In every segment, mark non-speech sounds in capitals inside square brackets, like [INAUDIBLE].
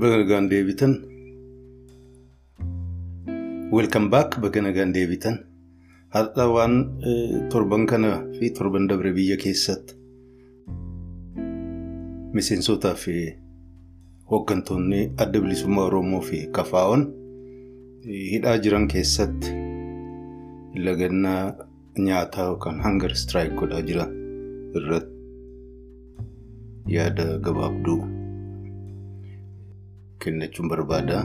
Baga deebitan. Welcome back baga nagaan deebitan. Har'a waan torban kana fi torban dabre biyya keessatti miseensotaa fi hooggantoonni adda bilisummaa Oromoo fi kafaa'oon hidhaa jiran keessatti lagannaa nyaataa yookaan hangar strike godhaa jiran irratti yaada gabaabduu kennachuun barbaada.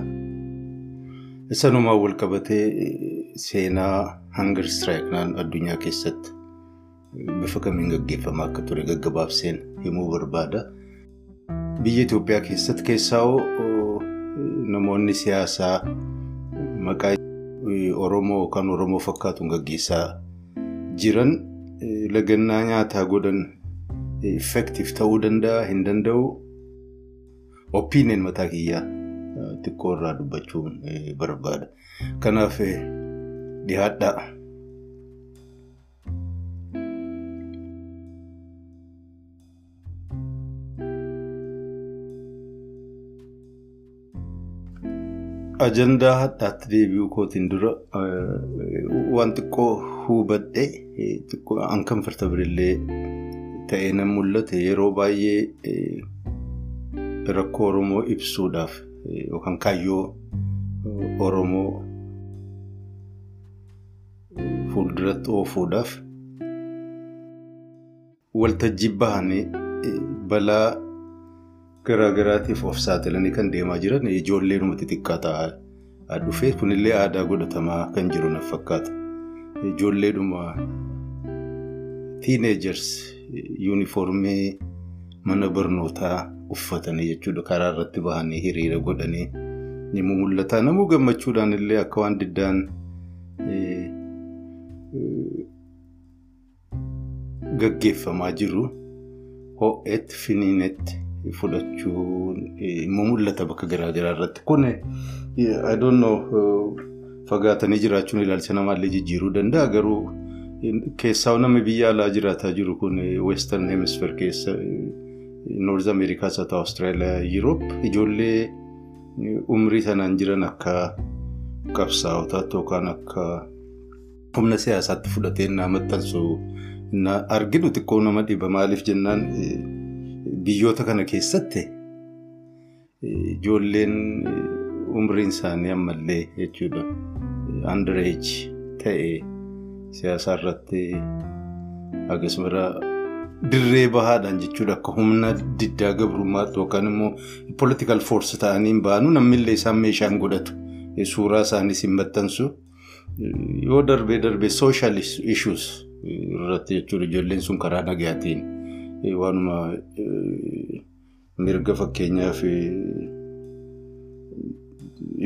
Sanumaan wal qabatee seenaa hangar strike naan addunyaa keessatti bifa kamiin gaggeeffamaa akka ture gaggabaabseen himuu barbaada. Biyya Itoophiyaa keessatti keessaa namoonni siyaasaa maqaa Oromoo yookaan Oromoo fakkaatuun gaggeessaa jiran lagannaa nyaataa godhan effektiif ta'uu danda'a hin danda'u. Oppiiniin mataa kiyyaa xiqqoo irraa dubbachuun barbaada. Kanaaf dhiyaadhaa. Ajandaa hadhaatti deebi'uu kootiin dura waan xiqqoo hubadhee xiqqoo uncomfortable ta'ee nan mul'ate yeroo baay'ee rakkoo Oromoo ibsuudhaaf yookaan kaayyoo Oromoo fuulduratti oofuudhaaf waltajjii bahanii balaa garaagaraatiif of saaxilanii kan deemaa jiran ijoollee dhumatti xiqqaa ta'aa dhufee kunillee aadaa godhatamaa kan jiru na fakkaata. Ijoolleedhuma tiineejers yuunifoormii mana barnootaa uffatanii jechuudha karaa irratti bahanii hiriira godhanii ni mul'ata. Namuu gammachuudhaan illee akka waan diddaan gaggeeffamaa jiru ho'eetti finiinetti fudhachuun immoo mul'ata bakka garaagaraa irratti. Kun fagaatanii jiraachuun ilaalcha namaallee jijjiiruu danda'a garuu keessaa nama biyya alaa jiraataa jiru kun western hemisphere keessa noorz ameerikaas haa ta'u awustiraaliyaa yuuroop ijoollee umrii sanaan jiran akka qabsaa'otaatti yookaan akka humna siyaasaatti fudhatee naa maxxansu arginu xiqqoo nama dhiba maaliif jennaan biyyoota kana keessatti ijoolleen umriin isaanii ammallee jechuudha underage ta'e siyaasa irratti akkasumara dirree bahaadhaan jechuudha akka humna diddaa gabrummaatti yookaan immoo political force ta'anii baanu namnillee isaan meeshaan godhatu. Suuraa isaaniis hin maxxansu. Yoo darbee darbee social issues irratti jechuudha ijoolleen sun karaa nagaatiin waanuma mirga fakkeenyaaf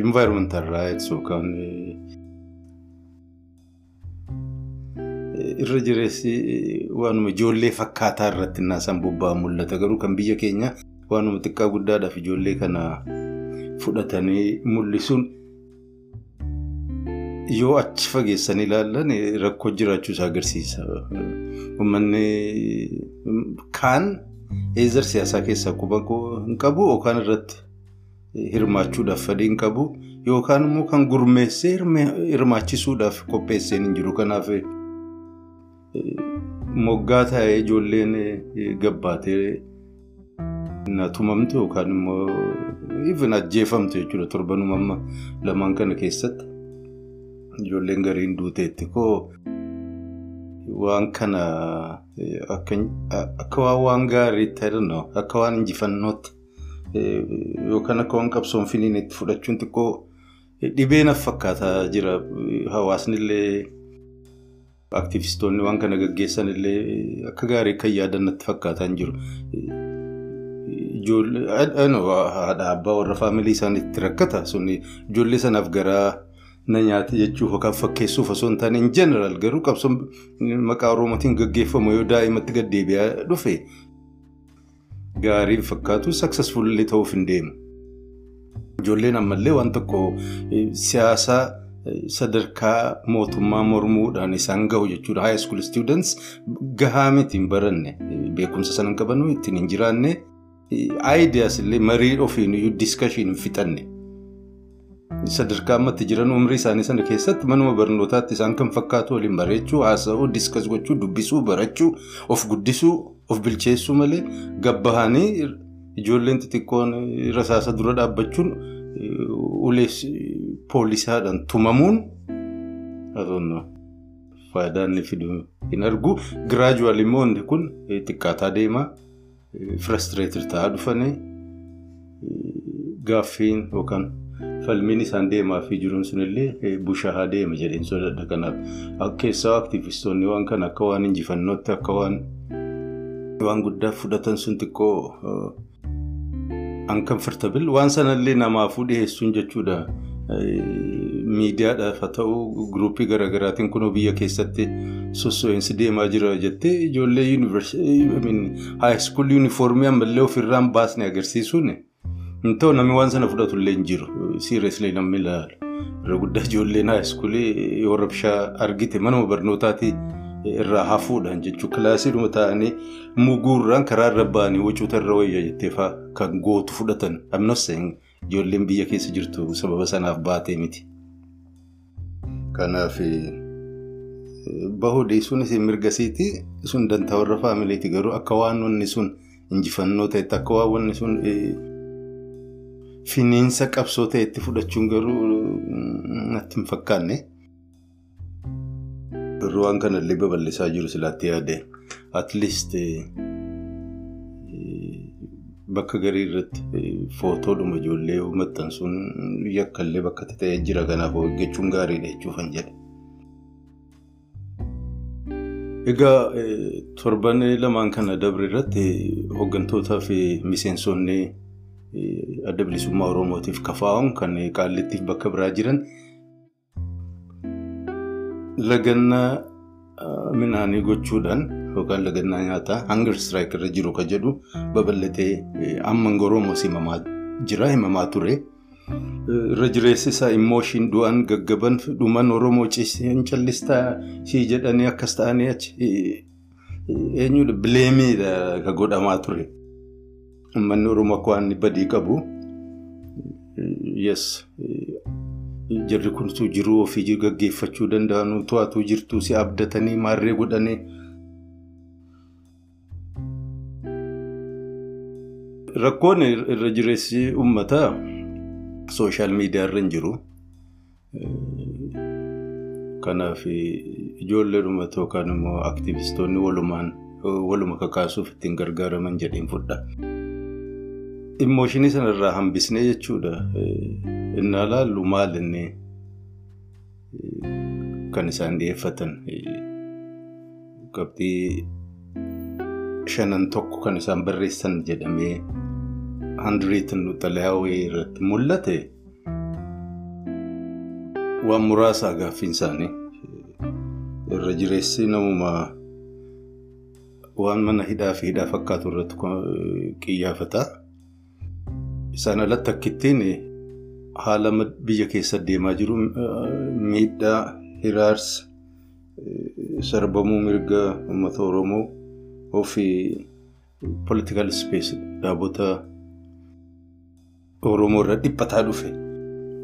environmental rights yookaan irra jireessi waanuma ijoollee fakkaataa irratti naasan bobba'an mul'ata garuu kan biyya keenya waanuma xiqqaa guddaadhaaf ijoollee kana fudhatanii mul'isuun yoo achi fageessanii ilaallan rakkoo jiraachuu isaa agarsiisa. Uummanni kaan eezar siyaasaa keessaa quba hin qabu yookaan irratti hirmaachuudhaaf fedhii hin qabu yookaan immoo kan gurmeessee hirmaachisuudhaaf qopheessee hin jiru kanaaf. Moggaa taa'ee ijoolleen gabbaatee na tumamtu yookaan immoo even ajjeefamtu jechuudha torbanuma amma lamaan kana keessatti ijoolleen gariin duuteetti koo waan kana akka waan gaariitti jedhanna akka waan injifannootti yookaan akka waan qabsoon finiinetti fudhachuun xiqqoo dhibee naaf fakkaataa jira hawaasni illee. Aktivistoonni waan kana gaggeessan illee akka gaarii kan yaadannatti fakkaataa hin jiru. Haadha abbaa warra faamilii isaaniitti rakkata ijoollee sanaaf garaa na nyaate jechuuf yookaan fakkeessuuf osoo hin taane in jeneraal garuu qabsoon maqaa oromootiin gaggeeffamu yoo daa'imatti gad deebi'aa dhufe gaarii fakkaatu saksesfuullee ta'uuf hin deemu. Ijoolleen ammallee waan tokko siyaasaa. Sadarkaa mootummaa mormuudhaan isaan gahu jechuudha. High school students gahaa miti hin baranne beekumsa sana hin qabanu ittiin hin jiraanne aayidiyaas illee marii ofiin diskashiin hin fixanne. Sadarkaa ammatti jiran umrii isaanii sana keessatti manuma barnootaatti isaan kan fakkaatu waliin bareechuu, haasa'uu, diskas gochuu, dubbisuu, barachuu, of guddisuu, of bilcheessuu malee gabbahanii ijoolleen xixiqqoon rasaasa dura dhaabbachuun ulee poolisaadhaan tumamuun faayidaa inni fidu hin argu. Giraajuwaal immoo inni kun xiqqaataa deemaa firastireetir ta'aa dhufanii gaaffiin yookaan falmiin isaan deemaa fi jiruun sunillee bushaa deema jedheen sodaadha. Kanaaf keessaa aktiivistoonni waan kana akka waan injifannootti akka waan guddaa fudhatan sun xiqqoo uncomfortable waan sanallee namaafuu dhiyeessuun jechuudha. Miidiyaadhaaf haa ta'u guruupii garaagaraatiin kunoo biyya keessatti sossoo'insi deemaa jira jettee ijoollee haayiskuulii yuunifoormii ammallee ofirraan baasne agarsiisuun ta'u namni waan sana fudhatullee hin jiru. Siiriyeeslee namni ilaalu. Irra guddaa ijoolleen haayiskuulii yoo rabshaa argite manuma barnootaatii irraa hafuudhaan jechuudha. Kilaasiidhuma taa'anii muguurraan karaa irra ba'anii wacuuta irra wayyaa jettee kan gootu fudhatan. Amnooseen ijoolleen biyya keessa jirtu sababa sanaaf baatee miti. Kanaaf bahuu dhiisuunis mirgasiiti sun dantaa warra faamiliiti garuu akka waan wanni sun injifannoo ta'etti akka waan wanni sun finiinsa qabsoo ta'etti fudhachuun garuu natti hin fakkaanne. Garuu waan kanallee babal'isaa jiru silaatti yaade at least bakka garii irratti footoodhuma ijoollee maxxansuun yakkallee bakka ta'ee jira kanaaf hojjechuun gaariidha jechuufan jedhe. Egaa torban lamaan kana dabre irratti hooggantootaa fi miseensonni adda bilisummaa Oromootiif kafaa'uun kan qaallittiif bakka biraa jiran lagannaa midhaanii gochuudhaan yookaan lagannaa nyaataa hangar istiraayik irra jiru kan jedhu babal'atee amma Oromoo himamaa jira himamaa ture. Irra jireessi isaa immooshin du'an gaggaban dhuman Oromoo ciiseen callistaa sii jedhanii akkas ta'anii achi eenyudha bileemiidha kan godhamaa ture. Uummanni Oromoo akka waan badii qabu yes jarri kuntuu jiruu ofii gaggeeffachuu danda'an to'atuu jirtu si abdatanii maarree godhanii. Rakkoon irra jireessi uummataa sooshaal miidiyaa irra hin jiru. Kanaaf ijoollee dhumatoo yookaan immoo aktiivistoonni walumaan waluma kakaasuuf ittiin gargaaraman jedheen fudha. Immooshinii sanarraa hambisnee jechuudha. Innaa laallu maal inni kan isaan dhiyeeffatan qabxii shanan tokko kan isaan barreessan jedhamee handiriitin xalayaa wayii irratti mul'ate waan muraasaa gaaffiin isaanii irra jireessi namuma waan mana hidhaa fi hidhaa fakkaatu irratti qiyyaafata. Isaan alatti akkittiin haala biyya keessa deemaa jiru miidhaa hiraarsa sarbamuu mirga uummata Oromoo ofii political space dhaabota Oromoo irra dhiphataa dhufe.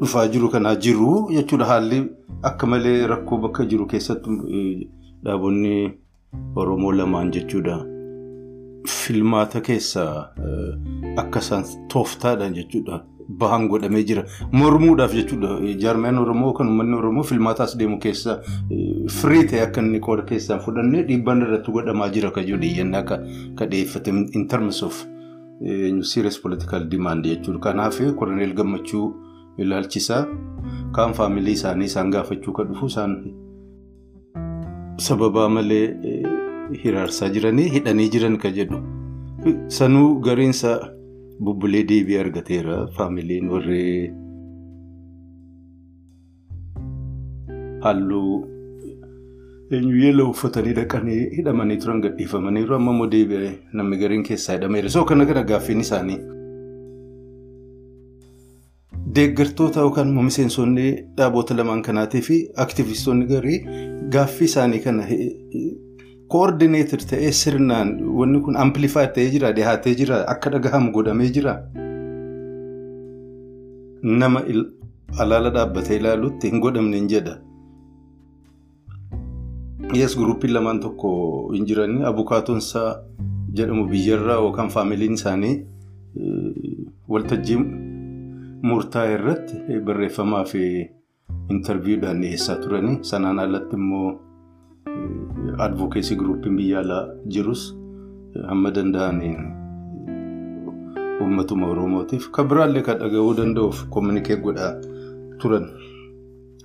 Dhufaa jiru kanaa jiru jechuudha haalli akka malee rakkoo bakka jiru keessatti dhaabonni Oromoo lamaan jechuudha. Filmaata keessaa akka isaan tooftaadhaan jechuudha bahan godhamee jira. Mormuudhaaf jechuudha jaarmiyaan Oromoo kan uummanni Oromoo filmaataas deemu keessa firii ta'e akka inni qooda keessaan fudhannee dhiibbaan irratti godhamaa jira kan jiru dhiiyyannaa kan dhiyeeffate in terms of serious political demand jechuudha. Kanaaf Koroneel Gammachuu ilaalchisaa kaan faamilii isaanii isaan gaafachuu kan dhufu isaan sababaa malee. hiraarsaa jiranii hidhanii jiran kan jedhu sanuu gariinsa bubbulee deebii argateera faamiliin warri halluu eenyu yeeloo uffatanii dhaqanii hidhamanii turan gadhiifamaniiru amma immoo deebi'ee namni gariin keessaa hidhameera soo kana gara gaaffiin isaanii. Deeggartoota yookaan immoo miseensonni dhaabota lamaan kanaatii fi aktivistoonni garii gaaffii isaanii kana koordineetir ta'ee sirnaan wanni kun amplifaayid ta'ee jira dhiyaatee jira akka dhagahamu godhamee jira. Nama alaala dhaabbatee ilaalutti hin godhamne jedha. Yes guruupiin lamaan tokko hin jiranii. Abukaatoonsaa jedhamu biyyarraa yookaan faamiliin isaanii waltajjii murtaa'e irratti barreeffamaa fi intarviidhaan dhiyeessaa turanii. Sanaan alatti immoo advokeesii guruupiin biyya alaa jirus. Hamma danda'aniin uummatuma oromootiif kan biraallee kan dhaga'uu danda'uuf kominikeet godhaa turan.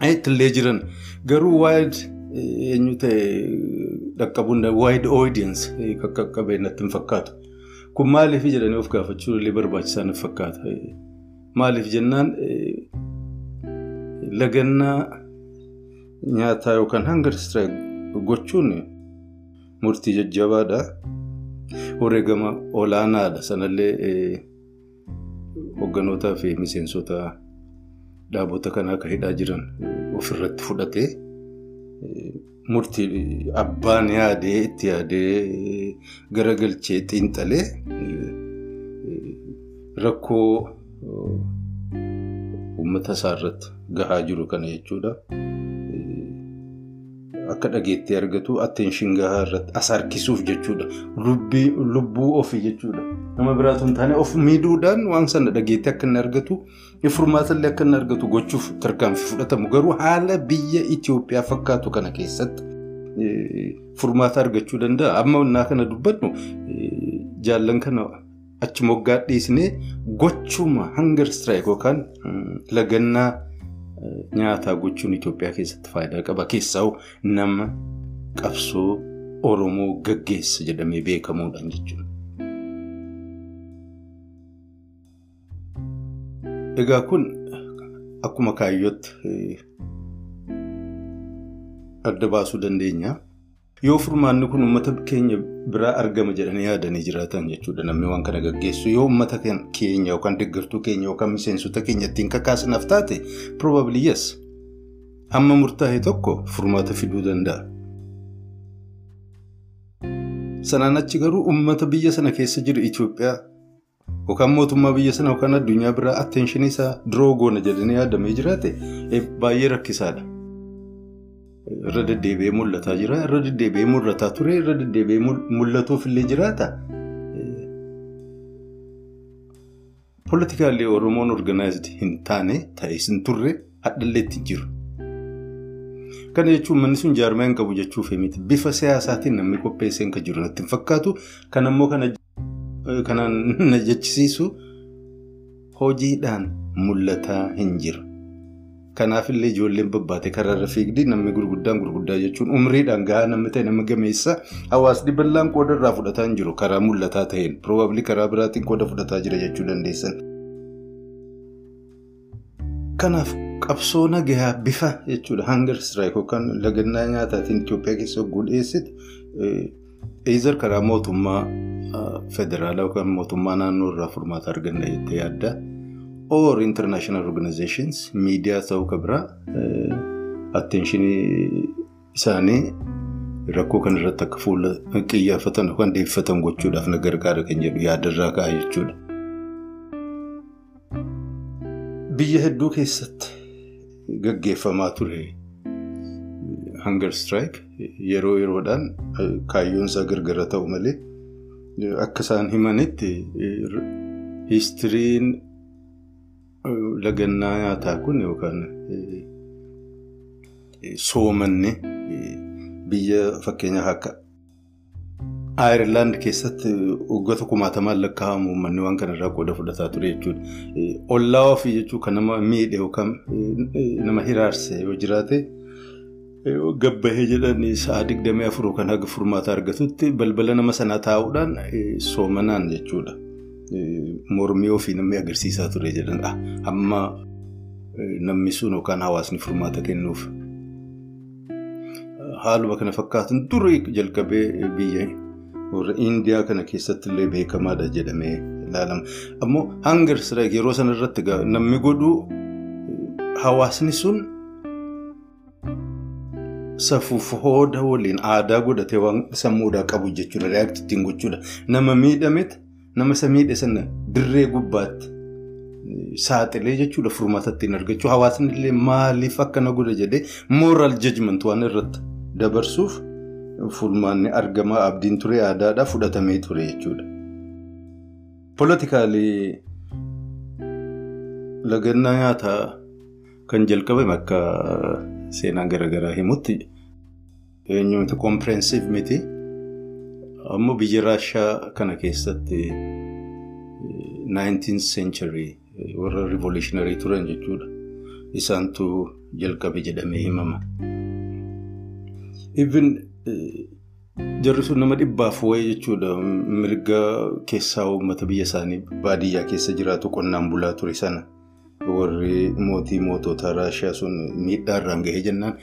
Ittillee jiran. Garuu waayid eenyu ta'e dhaqqabuun oodiyensi kan qaqqabee natti hin fakkaatu. Kun maaliif jedhanii of gaafachuu illee barbaachisaa natti fakkaata. Maaliif jennaan lagannaa nyaataa yookaan istiraayik gochuun murtii jajjabaadha. Wareegama olaanaadha. Sanallee hogganootaa fi miseensota dhaabota kanaa akka hidhaa jiran ofirratti fudhatee murtii abbaan yaadee itti yaadee garagalchee xiinxalee rakkoo uummata isaa irratti gahaa jiru kana jechuudha. Akka dhageettii argatu atteenshin gahaa irratti as harkisuuf jechuudha. Lubbuu ofii jechuudha. Nama biraatu hin taane of miidhuudhaan waan sana dhageettii akka inni argatu furmaatallee akka inni argatu gochuuf tarkaanfii fudhatamu. Garuu haala biyya Itoophiyaa fakkaatu kana keessatti furmaata argachuu danda'a. Amma innaa kana dubbannu jaallan kana achi moggaa dhiisnee gochuma hangar istiraayik yookaan lagannaa nyaataa gochuun Itoophiyaa keessatti faayidaa qaba. Keessaa nama qabsoo Oromoo gaggeessa jedhamee beekamuudhaan jechuudha. Egaa kun akkuma kaayyootti adda baasuu dandeenya. Yoo furmaanni kun uummata keenya biraa argama jedhanii yaadanii jiraatan jechuudha namni waan kana gaggeessu yoo uummata keenya yookaan deeggartuu keenya yookaan miseensota keenya ittiin kakaasnaaf taate probably yes hamma murtaa'e tokko furmaata fiduu danda'a. Sanaan achi garuu uummata biyya sana keessa jiru Itoophiyaa yookaan mootummaa biyya sana yookaan addunyaa biraa atteenshinii isaa duroo goona jedhanii yaadamee jiraate baay'ee rakkisaadha. Irra deddeebi'ee mul'ataa jira. Irra deddeebi'ee mul'ataa ture. Irra deddeebi'ee mul'atuuf illee jiraata. Politikaallee Oromoon organaayizd hin taane ta'es hin turre hadhallee jiru. Kana jechuun manni sun jaarmaa hin qabu jechuuf miti. Bifa siyaasaatiin namni qopheessee kan jiru natti hin fakkaatu. Kan ammoo kanaan na jechisiisu hojiidhaan mul'ataa hin jiru. Kanaafillee ijoolleen babbaate karaarra fiigdii namni gurguddaan gurguddaa jechuun umriidhaan gahaa namni ta'e nama gameessa hawaasni bal'aan qooda irraa fudhataa hin jiru karaa mul'ataa ta'een probably karaa biraatiin qooda fudhataa jira jechuu dandeessan. Kanaaf qabsoo nagayaa bifa jechuudha hangar istiraayik yookaan lagannaa nyaataatiin Itoophiyaa keessa hogguu dhiyeessitu eezar karaa mootummaa federaalaa yookaan mootummaa naannoo irraa furmaata arganna jettee yaadda. or international organizations miidiyaa ta'uu qabra atteenshinii isaanii rakkoo kana irratti akka fuula xiyyeeffatan yookaan deeffatan gochuudhaaf na gargaara kan jedhu yaadarraa ka'a jechuudha. Biyya hedduu keessatti gaggeeffamaa ture hangar strike yeroo yeroodhaan kaayyoon isaa gargara ta'u malee akka isaan himanitti hiistiriin lagannaa nyaataa kun yookaan soomanni biyya fakkeenyaaf akka Ayirlaand keessatti waggoota kumaatamaan lakkaa'amu uummanni waan kanarraa qooda fudhataa ture jechuudha. Ollaa ofii jechuun kan nama miidhe yookaan nama hiraarse yoo jiraate gabbahee jedhanii sa'a digdamii afur kan haga furmaata argatutti balbala nama sanaa taa'uudhaan soomanaan jechuudha. Mormii ofii namni agarsiisaa ture jedhan amma namni sun yookaan hawaasni furmaata kennuuf. Haaluma kana fakkaatan durii jalqabee biyya Indiyaa kana keessatti illee beekamaadha jedhamee ilaalama. Ammoo strike yeroo sana irratti namni godhu hawaasni sun safuuf hooda waliin aadaa godhatee waan sammuudhaa qabu jechuudha. Reaakti ittiin gochuudha. Nama miidhametti nama isa miidhe sana dirree gubbaatti saaxilee jechuudha furmaata ittiin argachuu. Hawaasni illee maaliif akkana godha jedhee mooraal jajment waan irratti dabarsuuf furmaanni argamaa abdiin ture aadaadhaa fudhatamee ture jechuudha. Poolitikaalii lagannaa nyaataa kan jalqabame akka seenaan garaagaraa himutti eenyuuti kompirensiif miti. Ammoo biyya Raashaa kana keessatti 19th century warra revolutionary turan jechuudha. Isaantu jalqabe jedhamee himama. Even jarri sun nama dhibbaaf wayii jechuudha. Mirga keessaa uummata biyya isaanii baadiyyaa keessa jiraatu qonnaan bulaa ture sana. Warri mootii mootota Raashaa sun miidhaa irraan gahee jennaan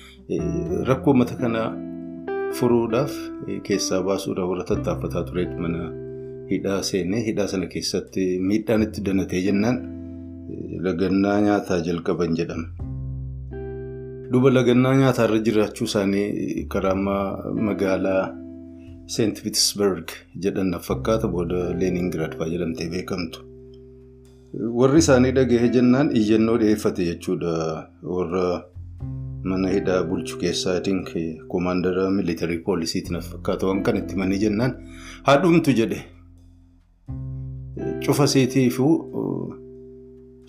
rakkoo uummata kanaa furuudhaaf keessaa baasuudhaaf warra tattaaffataa tureetu mana hidhaa seenee hidhaa sana keessatti miidhaan itti danatee jennaan lagannaa nyaataa jalqaban jedhama. Duuba lagannaa nyaataa jiraachuu isaanii karaa magaalaa Seent Piitsberg jedhan fakkaata booda Leeningiraad fa'aa jedhamtee beekamtu. Warri isaanii dhagahee jennaan iyyannoo dhiyeeffate jechuudha. Warra mana hidhaa bulchu keessaa koomaandara miilitarii poolisiitiin na fakkaata waan kan itti manii jennaan haadhumtu jedhe cufa seetiifuu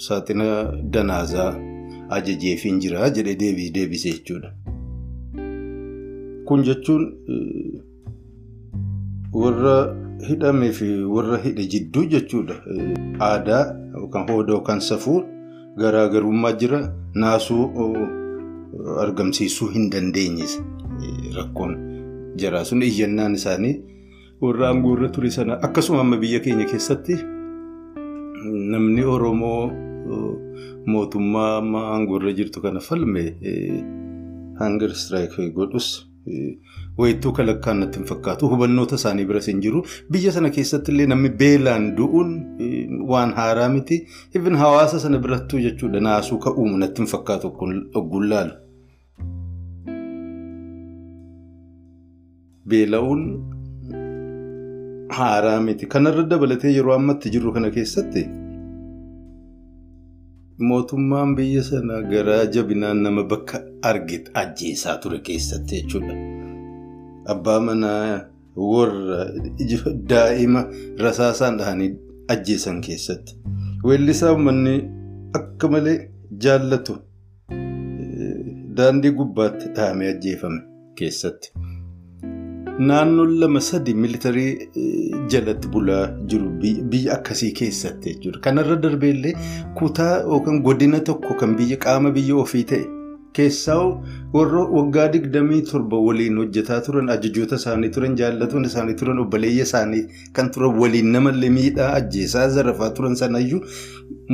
saaxina danaazaa ajajeefiin jira jedhe deebii deebise jechuudha. Kun jechuun warra hidhamee fi warra hidhe jidduu jechuudha. Aadaa yookaan hooda yookaan safuu garaagarummaa jira naasuu argamsiisuu hin dandeenye rakkoon jira sun iyyannaan isaanii warra aangoorra ture sana akkasuma amma biyya keenya keessatti namni Oromoo mootummaa amma aangoorra jirtu kana falme hangar istiraayik godhus. Wayittuu kalakkaan natti hin fakkaatu hubannoota isaanii biras hin jiru biyya sana keessatti illee namni beelaan du'uun waan haaraa miti even hawaasa sana birattuu jechuudha naasuu ka'uumu natti hin fakkaatu ogguun laalu. Beela'uun haaraa miti kanarra dabalatee yeroo ammatti jirru kana keessatti mootummaan biyya sana garaa jabinaan nama bakka argite ajjeesaa ture keessatti jechuudha. Abbaa manaa warra daa'ima rasaasaan dhahanii ajjeesan keessatti. Weellisaa uummanni akka malee jaallatu daandii gubbaatti dhahamee ajjeefame keessatti. Naannoon lama sadi militarii jalatti bulaa jiru biyya akkasii keessatti jechuudha. Kanarra darbee illee kutaa yookaan godina tokko kan biyya qaama biyya ofii ta'e keessaa warra waggaa digdamii torba waliin hojjetaa turan ajajoota isaanii turan jaallatoonni isaanii turan obboleeyya isaanii kan turan waliin namallee miidhaa ajjeesaa zarafaa turan sanayyuu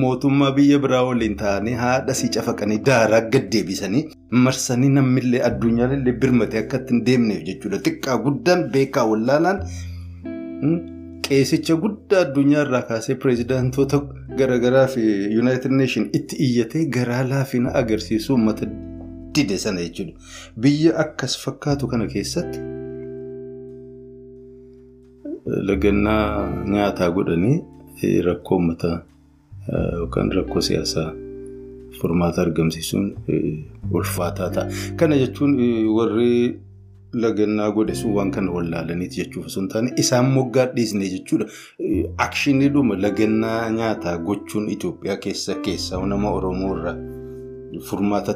mootummaa biyya biraa waliin ta'anii haadha sii cafaqanii daaraa gaddeebisanii marsanii namnillee addunyaallee birmatee akka ittiin deemneef jechuudha. Xiqqaa guddaan beekaa wallaalaan qeesicha guddaa addunyaa irraa kaasee pireezidaantoota garaagaraa fi yuunaayitid neeshin itti iyyatee garaa laafina agarsiisu uummata dide sana jechuudha. Biyya akkas fakkaatu kana keessatti lagannaa nyaataa godhanii rakkoo uummataa yookaan rakkoo siyaasaa furmaata argamsiisuun ulfaataa ta'a. Kana jechuun warri lagannaa godhe sun waan kana wallaalaniiti jechuuf osoo hin taane isaan moggaa dhiisne jechuudha. Akshiniidhuma lagannaa nyaataa gochuun Itoophiyaa keessa keessaa nama Oromoo irraa furmaata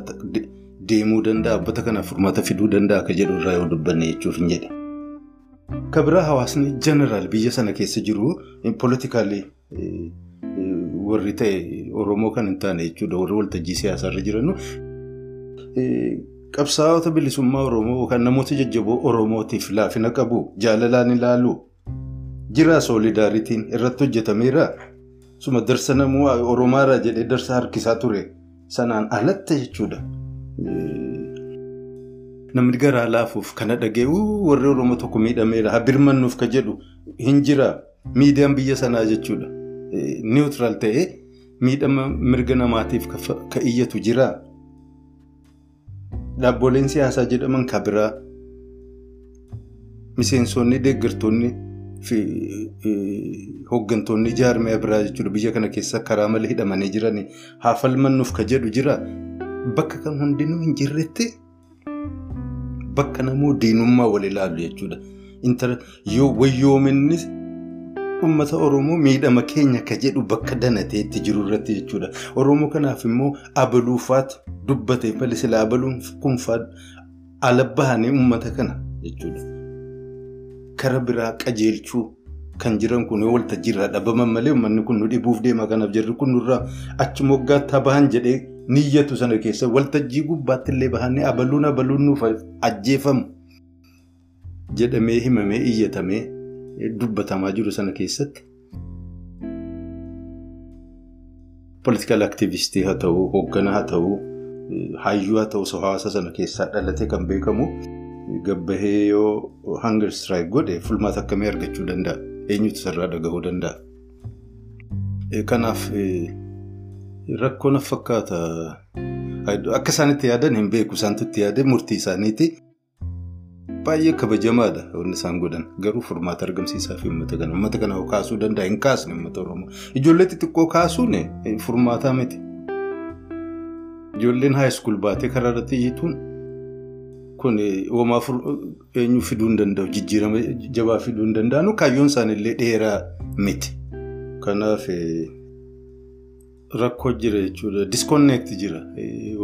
deemuu danda'a. Abbata kanaaf furmaata fiduu danda'a akka jedhu irraa yoo dubbanne jechuuf hin jedhe. Kabiraa hawaasni jeneraal biyya sana keessa jiru poolitikaalii warri ta'e Oromoo kan hin taane jechuudha. Warri waltajjii siyaasaarra jiran qabsaa'ota bilisummaa Oromoo yookaan namoota jajjaboo Oromootiif laafina qabu jaalalaan ilaalu jira soolidaaritiin irratti hojjetameera. Suma darsa namuu Oromaaraa jedhee darsa harkisaa ture sanaan alatti jechuudha. Namni garaa laafuuf kana dhaga'u warri Oromoo tokko miidhameera haa birmannuuf ka jedhu hin jira miidiyaan biyya sanaa jechuudha. Niwutiraal ta'ee miidhama mirga namaatiif ka iyyatu jira. Dhaabboleen siyaasaa jedhaman kan biraa miseensonni deeggartoonni fi hooggantoonni jaarmiyaa biraa jechuudha. Biyya kana keessa karaa malee hidhamanii jiran haa falmannuuf ka jedhu jira. Bakka kan hundinuu hin jirretti bakka namoo diinummaa wal ilaalu jechuudha. Yoo wayyoominni uummata Oromoo miidhama keenya ka jedhu bakka danateetti jiru irratti jechuudha. Oromoo kanaaf immoo abaluufaatu dubbate malee sila abaluun kunfaa ala bahanii uummata kana jechuudha. Kara biraa qajeelchuu kan jiran kun waltajjii irraa dhabaman malee uummanni kun nu dhibuuf deema kanaaf jirri kun nurraa achuma waggaatti bahan jedhee niyyatu sana keessa waltajjii gubbaatti illee bahanii abaluun abaluun nuuf ajjeefamu jedhamee himamee iyyatamee dubbatamaa jiru sana keessatti. Poolitikaal aktiivistii haa ta'uu hoogganaa haa ta'uu hayyuu haa ta'uu hawaasa sana keessaa dhalatee kan beekamu. Gabbahee yoo hunger strike godhe fulmaata akkamii argachuu danda'a? Eenyutu sarara dhagahuu danda'a? Kanaaf rakkoo na fakkaata. Akka isaan itti yaadan hin beeku. Isaantu itti yaadee murtii isaaniiti. Baay'ee kabajamaadha wanni isaan godhan. Garuu furmaata argamsiisaa fi uummata kana. Uummata kana kaasuu danda'a. Hin kaasne uummata Oromoo. Ijoollee xixiqqoo kaasuun furmaataa miti. Ijoolleen haayiskuul baatee karaa irratti iyyituun. Kun uumaa eenyu fiduu hin danda'u jijjiirama jabaa fiduu hin danda'anu kaayyoon isaaniillee dheeraa miti. Kanaaf rakkoo jira jechuudha. Diskoonneekti jira.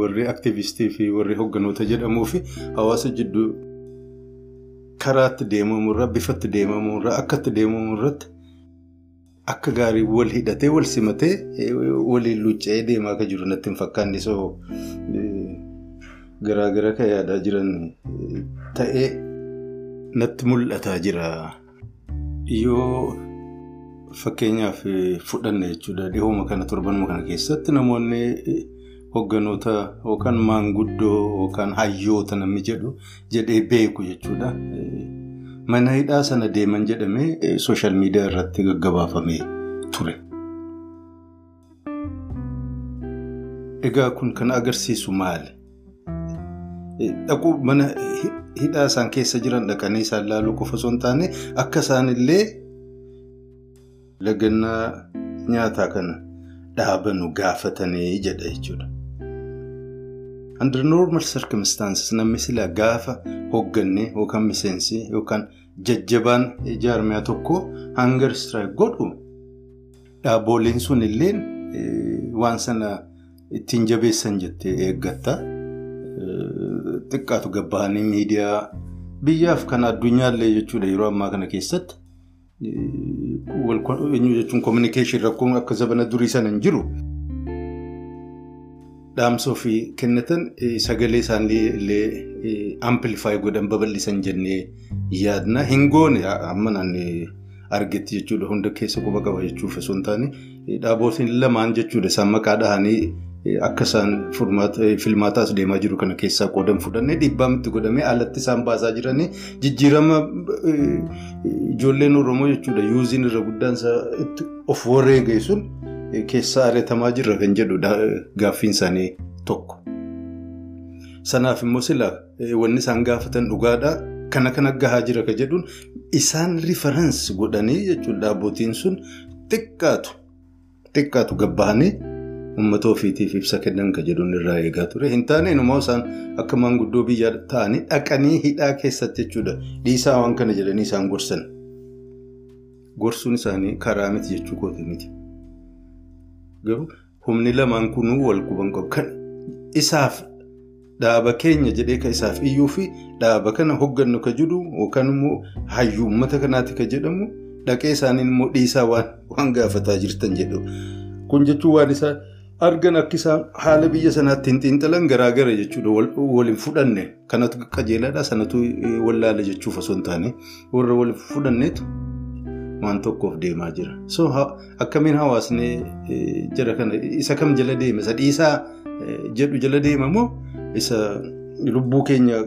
Warri aktiivistii fi warri hoogganoota jedhamuu fi hawaasa jidduu karaatti deemamurraa bifatti deemamurraa akkatti deemamurratti akka gaarii wal hidhatee wal simatee waliin luucca'ee deemaa akka jiru natti hin fakkaanne Garaagara kan yaadaa jiran ta'ee natti mul'ataa jira. Yoo fakkeenyaaf fudhanne jechuudha dhihooma kana torbanuma kana keessatti namoonni hoogganoota yookaan maanguddoo yookaan hayyoota namni jedhu jedhee beeku jechuudha. Mana hidhaa sana deeman jedhamee sooshaal miidiyaa irratti gaggabaafamee ture. Egaa kun kan agarsiisu maali? Dhaquu mana hidhaa isaan keessa jiran dhaqanii isaan laaluu qofa osoo hin taane akka isaanillee lagannaa nyaataa kana dhaabanu gaafatanii jedha jechuudha. Under normal circumstances namni silaa gaafa hooggannee yookaan miseensi yookaan jajjabaan jaarmiyaa tokko hunger strike godhu dhaaboliin sun illee waan sana ittiin jabeessan jettee eeggatta. Xiqqaatu gabbahanii miidiyaa biyyaaf kan addunyaallee jechuudha yeroo ammaa kana keessatti eenyu jechuun kominikeeshin rakkoon akka zabana durii sana hin jiru. Dhaamsa ofii kennatan sagalee isaanii illee amplifaayi godhan babal'isan jennee yaadna. Hin goone amma naannoo argetti jechuudha hunda keessa quba qaba jechuuf osoo hin taane dhaabootiin lamaan jechuudha isaan maqaa dhahanii. Akka isaan filmaataas deemaa jiru kana keessaa qoodan fudhannee dhiibbaa itti godhamee alatti isaan baasaa jiranii jijjiirama ijoolleen Oromoo jechuudha yuuziin irra guddaan of wareege sun keessaa ari'atamaa jirra kan jedhu gaaffiin isaanii tokko. Sanaaf immoo silaa wanni isaan gaafatan dhugaadhaa kana kana gahaa jira kan jedhuun isaan rifaransi godhanii jechuudha dhaabbotiin sun xiqqaatu xiqqaatu gabbahanii. Uummata ofiitiif ibsa kennan kan jedhuun irraa eegaa ture. Hin taane isaan akka maanguddoo biyyaa ta'anii dhaqanii hidhaa keessatti jechuudha. Dhiisaa waan kana jedhanii isaan gorsan. Gorsuun isaanii karaa miti jechuu kooti miti. Garuu humni lamaan kunuu wal quban qabu. Isaaf dhaaba keenya jedhee kan isaaf iyyuu fi dhaaba kana hoggannu kan jedhu yookaan immoo hayyuu uummata kanaati kan jedhamu dhaqee isaaniin immoo dhiisaa waan gaafataa jirtan jedhu. Kun jechuun waan isaa. argan akka isaan haala biyya sanaatti hin xiinxalan garaagara jechuudha waliin fudhanne kanatu qajeelaadha sanatu wallaala jechuuf osoo hin taane warra waliin fudhanneetu waan tokkoof deemaa jira. so akkamiin hawaasni jara kana isa kam jala deema isa dhiisaa jedhu jala deema moo isa lubbuu keenya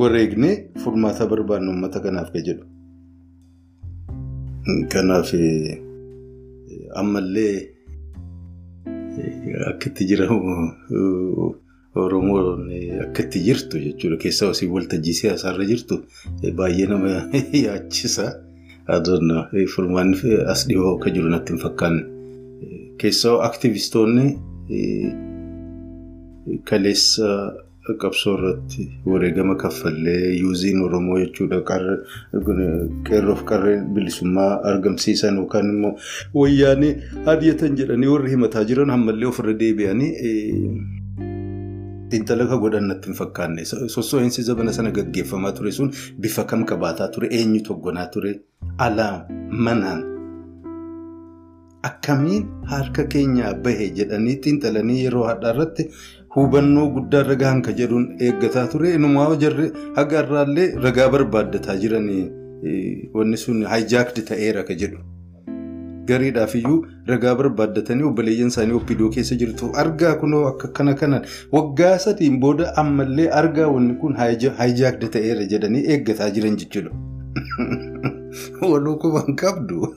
wareegnee furmaata barbaannu uummata kanaaf kan jedhu. kanaaf ammallee. Akka itti jiramu Oromoon akka itti jirtu jechuudha. Keessaa waltajjii siyaasaarra jirtu baay'ee nama [LAUGHS] yaachisa. Furmaanni as dhiyoo akka jiru natti hin fakkaanne. Keessaa aktivistoonni kaleessa qabsoo irratti wareegama kaffallee yuuziin Oromoo jechuudha. Qeerroof qarree bilisummaa argamsiisan yookaan immoo wayyaanee ari'atan jedhanii warri himataa jiran ammallee ofirra deebi'anii xiinxala godhan natti hin fakkaanne. Sossoo'insi zabana sana gaggeeffamaa ture sun bifa kam qabaataa ture? Eenyutu hogganaa ture? Alaa manaan akkamiin harka keenyaa bahe jedhanii xiinxalanii yeroo hadhaa irratti hubannoo guddaa ragaa hanka jedhuun eeggataa ture. Inumaa jarri haga irraallee ragaa barbaaddataa jiranii wanni sun haayijaakdi ta'eera ka jedhu. Gariidhaaf iyyuu ragaa barbaaddatanii obboleeyyan isaanii obbidoo keessa jirtu argaa kunoo akka kana kanaan waggaa sadiin booda ammallee argaa wanni kun haayijaakdi ta'eera jedhanii eeggataa jiran jechuudha. Waloo kuban qabdu. [LAUGHS]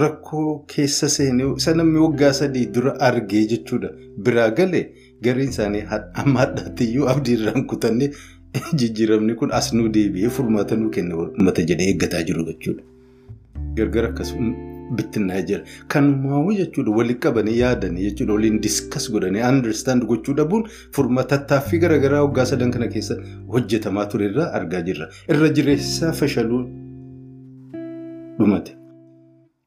Rakkoo keessa seenee isa namni waggaa sadii dura argee jechuudha. Biraa galee gariin isaanii amma abdii irraan kutannee [LAUGHS] jijjiiramni kun as nuu deebi'ee furmaata nuu kenna uummata jedhee eeggataa jiru jechuudha. Gargar akkasuma bittinnaa jira. Kanumaawuu jechuudha waliin qabanii yaadanii jechuudha waliin diskas godhanii understand gochuu dhabuun furmaata tattaaffii garaagaraa waggaa sadan kana keessa hojjetamaa ture irraa argaa jirra. Irra jireessaa fashaluu dhumate.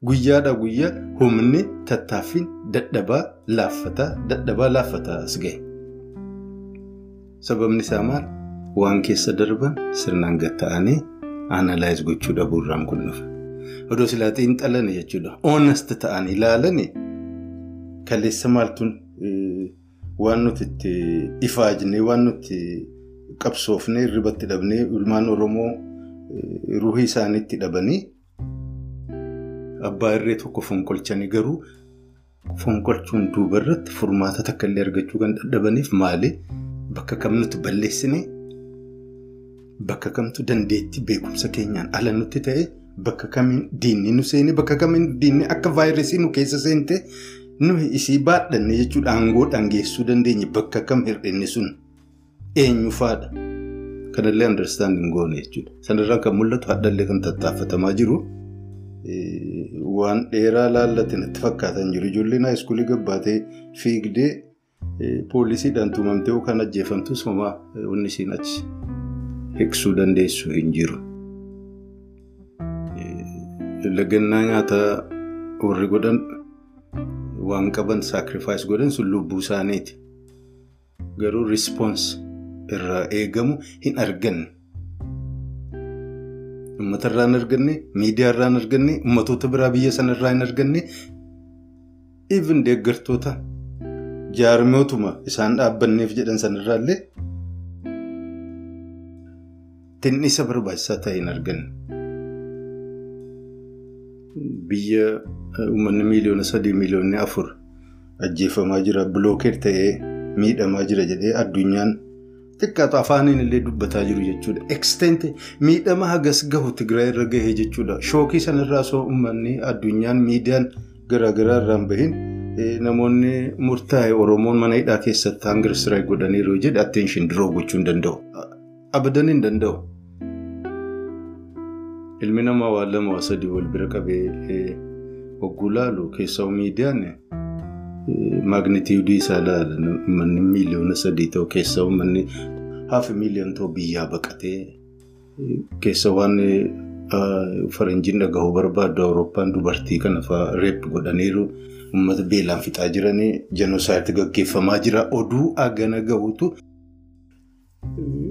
Guyyaadhaa guyyaa humni tattaaffiin dadhabaa laaffataa dadhabaa laaffataa as gahe. Sababni isaa maal? Waan keessa darban sirnaan gatta'anii aanalaayiz gochuu dhabuurraan kun dhufa. Odoo silaa xiinxalan jechuudha. Oonast ta'anii ilaalan kaleessa maaltuun waan nuti itti ifaajnee waan nuti qabsoofnee irribatti dhabnee ilmaan Oromoo ruhii isaaniitti dhabanii. Abbaa irree tokko fonqolchanii garuu fonqolchuun duuba irratti furmaata takka illee argachuu kan dadhabaniif maali? Bakka kam nuti balleessine bakka kamtu dandeettii beekumsa keenyaan ala nutti ta'e bakka kamiin diinni nu seene bakka kamiin diinni akka vaayirasii nu keessa seente nuyi isii baadhanne jechuudha aangoodhaan geessuu dandeenye bakka kam hir'inni sun eenyu faadha. Kanallee understanding goone jechuudha. Sanarraan kan mul'atu haadhallee kan tattaafatamaa jiru. Waan dheeraa laallate natti fakkaatan jiru. Ijoolleen haayiskuulii gabbaatee fiigdee poolisiidhaan tumamtee yookaan ajjeefamtus homaa wanni isiin achi hiiksuu dandeessu hin jiru. Lagannaa nyaataa warri godhan waan qaban saakrifaayis godhan sun lubbuu isaaniiti. Garuu rispoons irraa eegamu hin arganne. Uummata irraa hin arganne, miidiyaa irraa hin arganne, uummatoota biraa biyya sana irraa hin arganne, even deeggartoota jaarmootuma isaan dhaabbanneef jedhan sanarraallee tinnisa barbaachisaa ta'e hin arganne. Biyya uummanni miiliyoona sadii miiliyoonni afur ajjeefamaa jira bilookeet ta'ee miidhamaa jira jedhee addunyaan. Xiqqaatu afaaniin illee dubbataa jiru jechuudha. Eksteenti miidhama hagas gahu Tigraay irra gahee jechuudha. Shookii sanarraa osoo uummanni addunyaan miidiyaan garaagaraa irraan bahin namoonni murtaa'e Oromoon mana hidhaa keessatti hanga istiraayik godhaniiru jedhe atteenshin duroo gochuu hin danda'u. Abadan hin danda'u. Ilmi namaa waan lama waa sadii wal bira qabee hogguu laalu keessaa miidiyaan. Maagneetiidii isaa ilaala. Manni miiliyoona sadii ta'u keessa uummanni hafi miiliyoona ta'u biyyaa baqatee keessa waan faranjiin dhagahuu barbaadu Awurooppaan dubartii kana fa'aa reep godhaniiru uummata beelaan fixaa jiranii jenoosaayiti gaggeeffamaa jira. Oduu agana gahuutu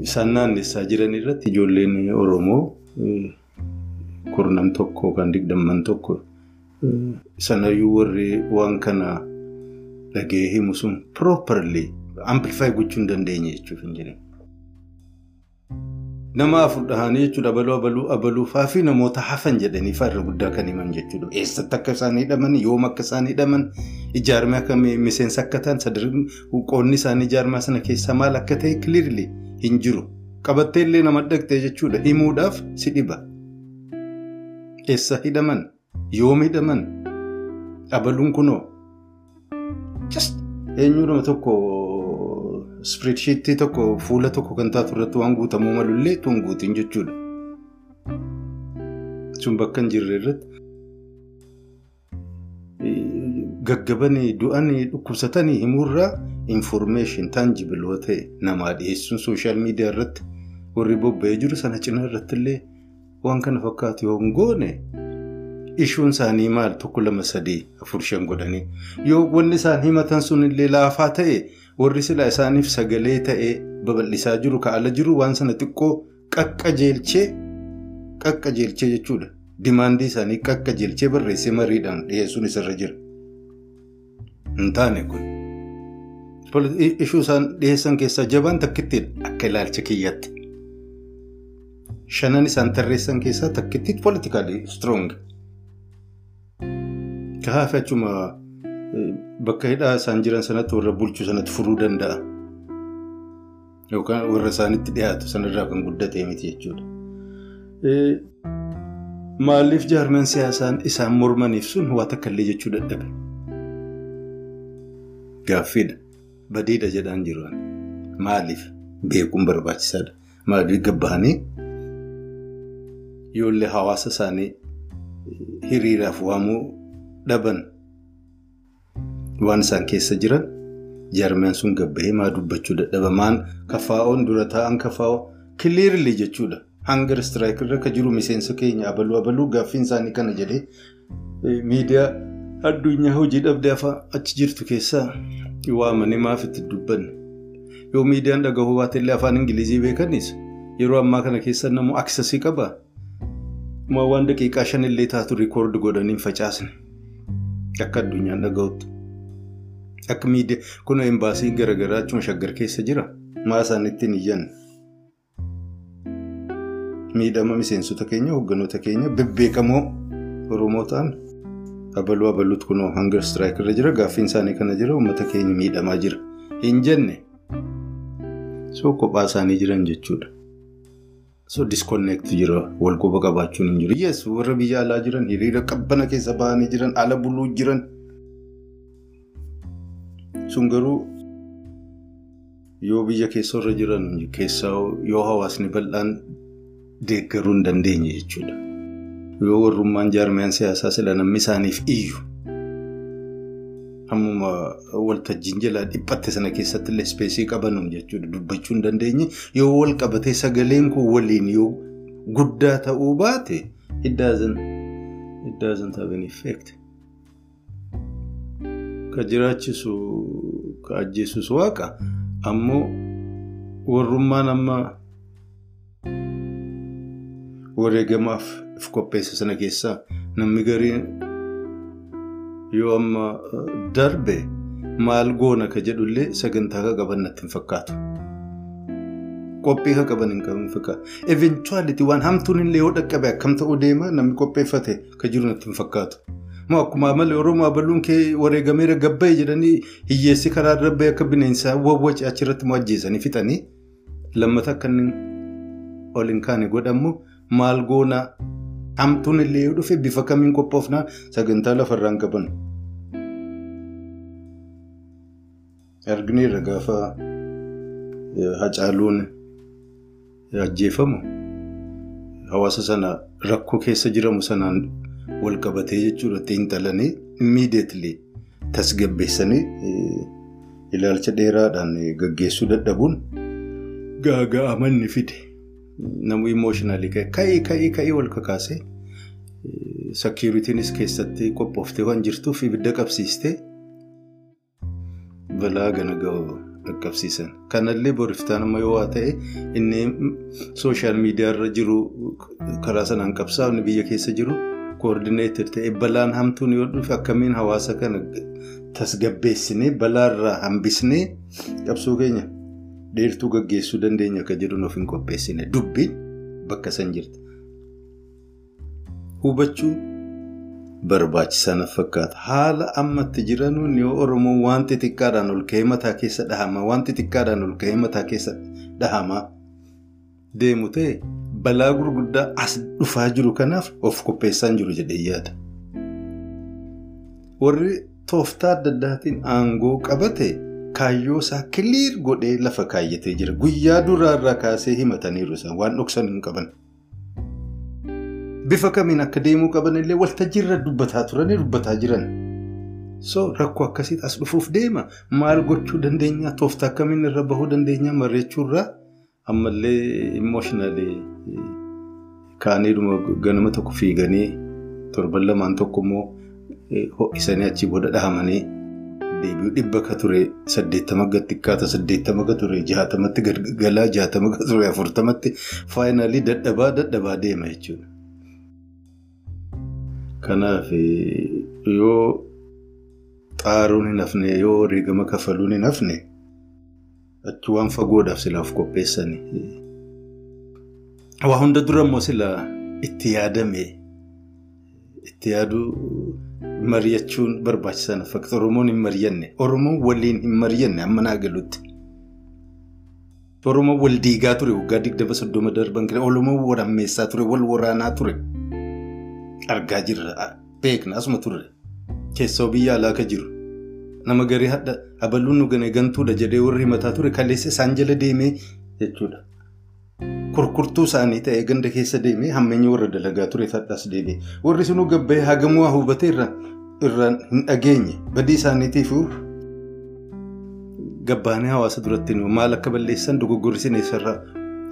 isaan naannessaa jiran irratti ijoolleen Oromoo kurnam tokko kan digdamman tokko sanayyuu warri waan kana. Dhaga'ee himu sun properly amplify gochuu hin dandeenye jechuuf hin jireenya. Nama afur dhahanii jechuudha abaluu abaluu abaluufaa fi namoota hafan jedhanii farra guddaa kan himan jechuudha. Eessatti akka isaan hidhaman yoom akka isaan hidhaman ijaarame akka miseensa akka ta'an sadarkaa qoonni isaanii ijaarmaa sana keessaa maal akka ta'e clearly hin jiru. Qabattee illee nama dhaqxee jechuudha himuudhaaf si dhiba. Eessa hidhaman yoom hidhaman abaluun kunoo. eenyudha tokko spreedsheetii tokko fuula tokko kan taatu irratti waan guutamuu malullee tun guutiin jechuudha. Sun bakka hin jirre irratti gaggabanii du'anii dhukkubsatanii himuurraa information tangible yoo ta'e namaa dhiyeessuun sooshaal miidiyaa irratti warri bobba'ee jiru sana cina irratti illee waan kana fakkaatu yoo hin goone ishuun isaanii maal tokko lama sadii afur shan godhanii yoo wanni isaan himatan sun illee laafaa ta'e warri silaa isaaniif sagalee ta'ee babal'isaa jiru ka'ala jiru waan sana xiqqoo qaqqajeelchee qaqqajeelchee jechuudha. Dimaandii isaanii qaqqajeelchee barreessee mariidhaan dhiyeessuun isarra jira. Hin kun. Ishuu isaan dhiyeessan keessaa jabaan takkittiidha akka ilaalcha kiyyaatti. Shanan isaan tarreessan keessaa takkittiitti politikaalii strong. Kaafa achuma bakka hidhaa isaan jiran sanatti warra bulchuu sanatti furuu danda'a. Yookaan warra isaanitti dhiyaatu sanarraa kan guddate miti jechuudha. Maaliif jaarmaan siyaasaan isaan mormaniif sun waa takka illee jechuu dadhabe. Gaaffiidha. Badiidha jedhaan jiru. Maaliif beekuun barbaachisaadha. Maaliif gabbahanii yoollee hawaasa isaanii hiriiraaf waamuu dhaban waan isaan keessa jiran jaarmaan sun gabbahee maa dubbachuu dadhaba. Maan kafaa'oon dura taa'an kafaa'oo kiliirli jechuudha. Hangar istiraayik irra akka jiru miseensa keenya abaluu abaluu gaaffiin isaanii kana jedhee miidiyaa addunyaa hojii dhabdee afaan achi jirtu keessaa waamanii maaf itti dubbanne. Yoo miidiyaan dhagahuu baate illee afaan Ingilizii beekanis yeroo ammaa kana keessa namoo aksesii qaba. Waan daqiiqaa shan illee taatu rikoordi godhanii facaasne akka addunyaan dhagahutti. Akka miidiyaa kun embaasii garaagaraa achuma shaggar keessa jira. Maa isaan ittiin iyyanne. miidhama miseensota keenya hoogganoota keenya bebbeekamoo oromoo ta'an abaluu abaluutu kunoo hangar istiraayik irra jira gaaffiin isaanii kana jira uummata keenya miidhamaa jira hin jenne soo kophaa isaanii jiran jechuudha. So disconnect jira wal quba qabaachuun hin jiru yes warra biyya alaa jiran hiriira qabbana keessa bahanii jiran ala buluu jiran sun garuu yoo biyya keessa irra jiran keessaa yoo hawaasni bal'aan. deeggaruu hin dandeenye jechuudha. Yoo warrummaan jaarmiyaan siyaasaa sila namni isaaniif iyyu ammuma waltajjiin jalaa dhiphatte sana keessatti illee ispeesii qabanuun jechuudha dubbachuu hin yoo wal qabatee sagaleen kun waliin yoo guddaa ta'uu baate it doesn't have any effect. Ka jiraachisu ka ajjeesus waaqa ammoo warrummaan amma. wareegamaaf if qopheessa sana keessaa namni gariin yoo amma darbe maal goona ka jedhullee sagantaa ka qaban natti hin fakkaatu. Qophii ka qaban hin fakkaatu. Eventuaaliti waan hamtuun illee yoo dhaqqabe akkam ta'uu deema namni qopheeffate ka jiru natti hin fakkaatu. Moo akkuma malee Oromoo abaluun kee wareegameera gabbaa'e jedhanii hiyyeessi karaa darbee akka bineensaa wawwaci achirratti moo ajjeesanii fixanii lammata akka ol hin kaane godhamu. Maal goonaa hamtuun illee yoo dhufe bifa kamiin qophoofnaa sagantaa lafarraan qaban. Argineerra gaafa hacaaluun ajjeefamu hawaasa sana rakkoo keessa jiramu sanaan wal qabatee jechuudha xiinxalanii immiideetli tasgabbeessanii ilaalcha dheeraadhaan gaggeessuu dadhabuun gaaga'amanni fide. Namni imooshinaali ka'ee ka'ee ka'ee wal kakaasee sekiuritiinis keessatti qophooftee waan jirtuuf ibidda qabsiistee balaa gana ga'u dhaqqabsiisan. Kanallee boriftaan amma yoo ta'e inni sooshaal miidiyaarra jiru karaa sanaan qabsaa'u biyya keessa jiru koordineetir ta'e balaan hamtuun yoo dhufe akkamiin hawaasa kana tasgabbeessinee balaarraa hambisnee qabsoo keenya. Dheertuu gaggeessuu dandeenya akka jedhu nuuf hin qopheessine dubbiin bakka san jirti. Hubachuu barbaachisaa na fakkaata. Haala ammatti jiranuun yoo Oromoon wanti xiqqaadhaan ol ka'ee mataa keessa dhahama wanti xiqqaadhaan ol ka'ee mataa keessa dhahamaa deemu ta'e balaa gurguddaa as dhufaa jiru kanaaf of qopheessaa jiru jedhee yaada. Warri tooftaa adda addaatiin aangoo qabate. Kaayyoo isaa kiliir godhee lafa kaayyatee jira. Guyyaa duraarraa kaasee himataniiru isaan waan dhoksan hin qaban. Bifa kamiin akka deemuu qaban illee waltajjiirra dubbataa turanii dubbataa jiran. So rakkoo akkasiit as dhufuuf deema. Maal gochuu dandeenya? Tooftaa akkamiin irra bahuu dandeenya? Marreechuurraa ammallee immooshinaalee kaaniidhuma ganama tokko fiiganii torban lamaan tokko immoo ho'isanii achii booda dhahamanii deebi'uu dhibba ka ture saddeettama xiqqaata saddeettama ka ture jaatamatti galaa jaatama ka ture afurtamatti faayinaalii dadhabaa dadhabaa deema jechuudha. Kanaaf yoo xaaruun hin hafne yoo wareegama kafaluun hin hafne achi waan fagoodhaaf silaaf qopheessanii. Waa hunda dura immoo silaa itti yaadame itti yaaduu mari'achuun barbaachisan fakkaata. Oromoon hin mari'anne Oromoon waliin hin mari'anne amma naa galutti. Oromoon wal diigaa ture waggaa digdama soddoma darban kira Oromoon wal ammeessaa ture wal waraanaa ture. Argaa jirra beekna asuma turre keessoo biyya alaa akka jiru nama garii hadda abaluun nu gane gantuudha jedhee warri himataa ture kaleessa isaan jala deemee jechuudha. Kurkurtuu isaanii ta'ee ganda keessa deemee hammeenya warra dalagaa ture hadhaas deebi'e warri sunuu gabba'ee hagamuu haa hubatee irraan hin dhageenye badii isaaniitiifuu gabbaanee hawaasa duratti maal akka balleessan dogoggorri eessarraa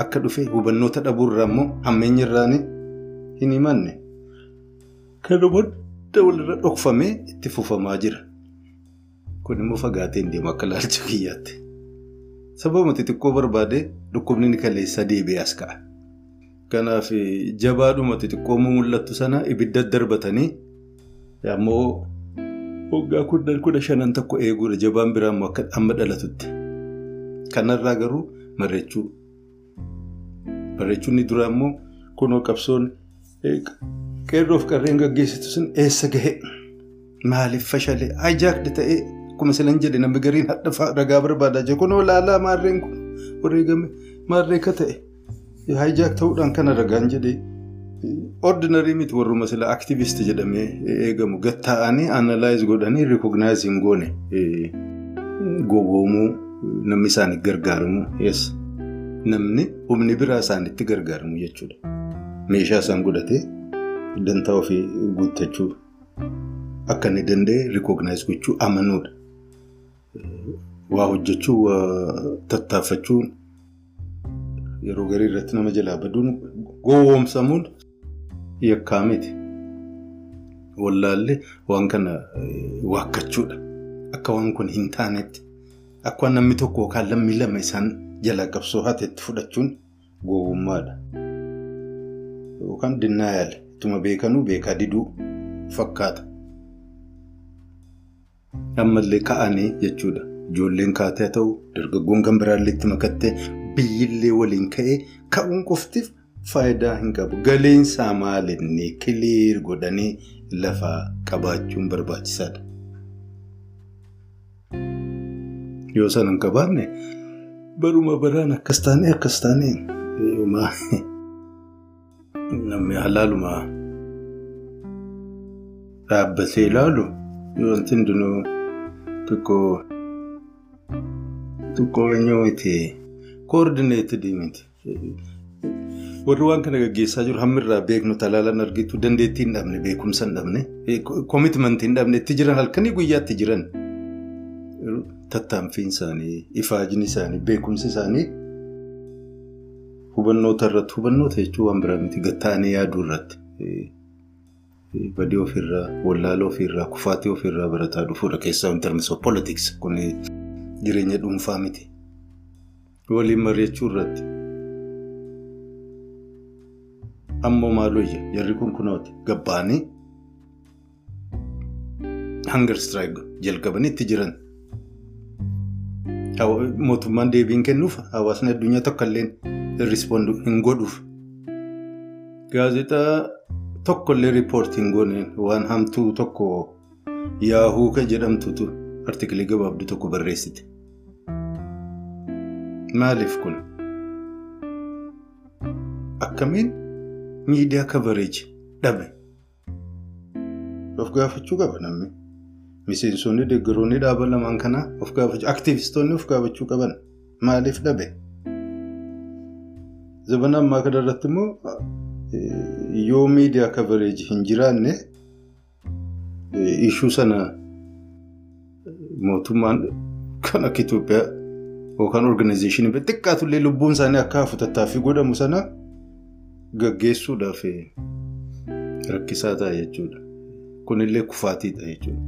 akka dhufe hubannoota dhabuurraa immoo hammeenya irraan hin himanne. Kana booda walirra dhokfamee itti fufamaa jira. Kun immoo fagaateen deema akka ilaalcha kiyyaatti. Sababa xixiqqoo barbaade dhukkubni ni kaleessaa deebi'ee as ka'a. Kanaaf jabaadhuma xixiqqoo mul'attu sana ibidda darbatanii ammoo waggaa kudha shanan tokko eeguudha jabaan biraa immoo akka amma dhalatutti. Kanarraa garuu marreechuu. Marreechuun duraa immoo kunoo qabsoon qeerroof qarreen gaggeessitu sun eessa gahe maaliif fashalee hijaakdi ta'ee akkuma silan jedhe namni gariin hadha ragaa barbaadaa jiru kunoo laalaa maarreen kun wareegame maarree ka ta'e. Hijaak ta'uudhaan kana ragaan jedhee ordinarii miti warruma sila aktiivist jedhamee eegamu. Gatta'anii analaayiz godhanii rikognaayiz hin goone. Gowwoomuu namni isaanii gargaaramu namni humni biraa isaanitti gargaaramu jechuudha. Meeshaa isaan godhatee. Dantaa ofii guuttachuu akka inni danda'e rikognaayiz gochuu amanuudha. Waa hojjechuu waa tattaaffachuun yeroo garii irratti nama jalaa baduun gowwoomsamuun yakkaa miti. Wallaallee waan kana waakkachuudha. Akka waan kun hin taanetti akka namni tokko yookaan lammii lama isaan jalaa qabsoo haateetti fudhachuun gowwummaadha. Yookaan dinnaayal. Ittuma beekanuu beekaa diduu fakkaata. Ammallee ka'anii jechuudha. Ijoolleen kaatee haa ta'u, dargaggoon kan biraallee itti makattee biyyillee waliin ka'ee ka'uun qoftiif faayidaa hin qabu. Galeensaa maalinni kiliir godhanii lafaa qabaachuun barbaachisaadha. Yoo sana hin qabaanne baruma baraan akkas taanee akkas taanee namni halaaluma dhaabbatee ilaalu wanti hundinuu xiqqoo koordineetidii miti. Warri waan kana gaggeessaa jiru hammirraa beeknu talaalaan argitu dandeettii hin dhabne beekumsa hin dhabne koomitmentii hin dhabne itti jiran halkanii guyyaatti jiran tattaanfiin isaanii ifaajni isaanii beekumsi isaanii. Hubannoota irratti hubannoota jechuun waan biraa miti gatta'anii yaaduu irratti badii ofirraa wallaalaa ofirraa kufaatii ofirraa barataa dhufuudha keessaa in terms of politics kun jireenya dhuunfaa miti. Waliin mari'achuu irratti ammoo maaloo ija jarri kun kunooti gabbaanii hunger strike jalqabanii itti jiran. Mootummaan deebiin kennuuf hawaasni addunyaa tokko illee. Hin godhuuf. Gaazexaa tokkollee riippoortii hin gooneen waan hamtuu tokko yaahuu kan jedhamtutu artikiilii gabaabduu tokko barreessite. Maaliif kun? Akkamiin miidiyaa kabareeji dhabe? Of gaafachuu qaba namni. Miseensonni deeggaroonni dhaaba lamaan kanaa of gaafachuu aktiivistoonni of gaafachuu qaban maaliif dhabe? Zabana ammaa kana immoo yoo miidiyaa kabareeji hin jiraanne ishuu sana mootummaan kan akka Itoophiyaa yookaan organizeeshinii xiqqaatullee lubbuun isaanii akka hafu tattaaffii godhamu sana gaggeessuudhaaf rakkisaa ta'a jechuudha. Kunillee kufaatiidha jechuudha.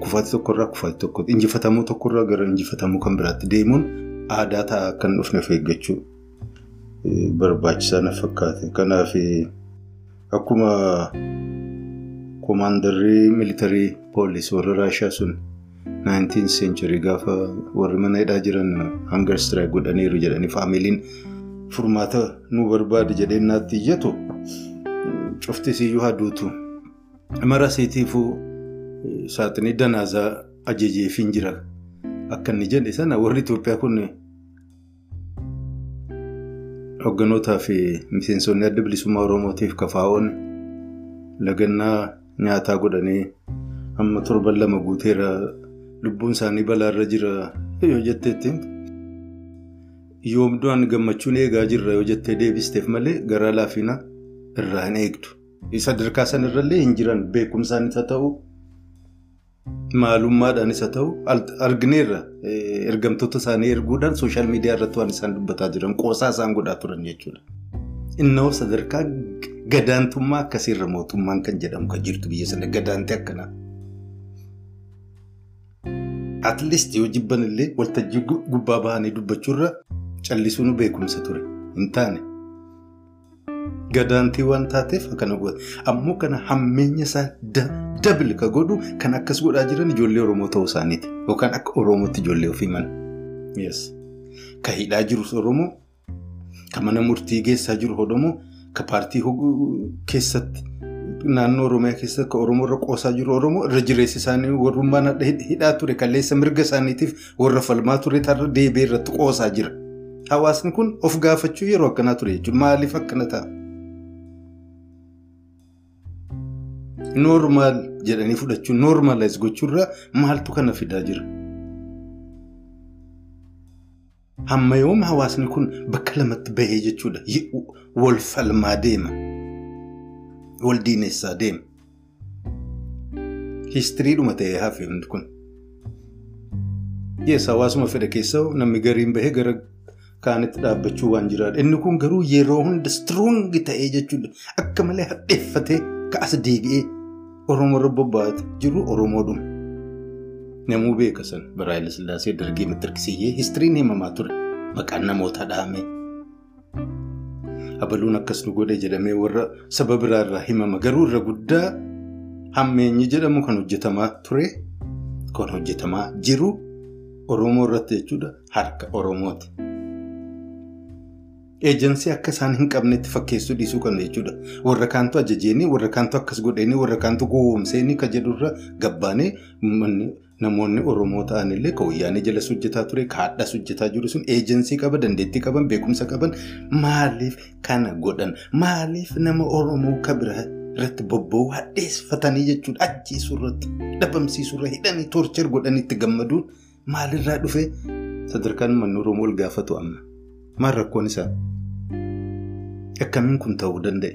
Kufaatii tokkorraa kufaatii tokko injifatamuu tokkorraa gara injifatamuu kan biraatti deemuun aadaa ta'a akka hin dhufneef eeggachuu barbaachisaa na fakkaate. Kanaaf akkuma koomaandarrii miilitarii poolisii warra Raashaa sun 19th century gaafa warri mana hidhaa jiran hangar strike godhaniiru jedhanii faamiliin furmaata nu barbaade jedhee naatti iyyatu cufti siyyuu haduutu mara seetiifuu saaxinii danaazaa ajajeefiin jira akka inni jedhe sana warri Itoophiyaa kun hogganootaa fi miseensonni adda bilisummaa Oromootiif kafaa'oon lagannaa nyaataa godhanii amma torban lama guuteera. Lubbuun isaanii balaarra jira yoo jetteetti yoomdu'an gammachuun eegaa jirra yoo jettee deebisteef malee garaa laafina irraa hin eegdu. Sadarkaa sanarrallee hin jiran beekumsaanis haa ta'u maalummaadhaanis haa ta'u argineerra ergamtoota isaanii erguudhaan sooshaal miidiyaa irratti waan isaan dubbataa jiran qoosaa isaan godhaa turan jechuudha. Innoo sadarkaa gadaantummaa akkasiirra mootummaan kan jedhamu kan jirtu biyya sana gadaantii akkanaa. Atleast yoo jibban illee waltajjii gubbaa bahanii dubbachuurra callisuun beekumsa ture hin taane. Gadaantii waan taateef akkana godha. Ammoo kana hammeenya isaa dabili ka godhu kan akkas godhaa jiran ijoollee Oromoo ta'uu isaaniiti. Yookaan akka Oromootti ijoollee ofii mana. Ka hidhaa jirus Oromoo, ka mana murtii geessaa jiru Oromoo, ka paartii keessatti naannoo Oromiyaa keessatti ka Oromoo irra qoosaa jiru Oromoo irra jireessi isaanii warrummaan hidhaa ture kalleessa mirga isaaniitiif warra falmaa ture tarra deebee irratti qoosaa jira. Hawaasni kun of gaafachuu yeroo akkanaa ture jechuudha. Maaliif akkana ta'a? Noormaal jedhanii fudhachuun noormaalaayis gochuurraa maaltu kana fidaa jira? Hamma yooma hawaasni kun bakka lamatti bahee jechuudha. Wal falmaa deema. Wal diinessaa deema. Histiriidhuma ta'ee hafe hundi kun. Yees hawaasuma fedha keessa namni gariin bahee gara kaanitti dhaabbachuu waan jiraadha. Inni kun garuu yeroo hunda sitiroongi ta'ee jechuudha. Akka malee hadheeffatee ka'as deebi'ee Oromoo irra bobba'aa jiru Oromoodhuma. Namuu beeka sana bara Haayile Sillaasee dargii matarkisiyyee histiriin himamaa ture. Maqaan namoota dhahamee. Abaluun akkas nu godhe jedhamee warra saba biraarraa himama. Garuu irra guddaa hammeenyi jedhamu kan hojjetamaa ture. Kan hojjetamaa jiru Oromoo irratti jechuudha harka Oromooti. Eejansii akka isaan hin qabnetti fakkeessuu dhiisuu kan jechuudha. Warra kaantu ajajeenii, warra kaantu akkas godheenii, warra kaantu gowwoomseenii kan jedhurra gabbaanee namoonni Oromoo ta'anillee kan wayyaanee jalas hojjetaa ture, kan hadhas hojjetaa jiru sun eejansii qaba, dandeettii qaban, beekumsa qaban maaliif kana godhan? Maaliif nama Oromoo kan biraa irratti bobba'uu hadheessifatanii jechuudha. Ajjeesuu irratti, dhabamsiisuu irra hidhanii, toorchar godhanii itti gammaduun maalirraa dhufee sadarkaan manni Oromoo ol gaafatu amma. Maal rakkoon isaa? Akkamiin kun ta'uu danda'e?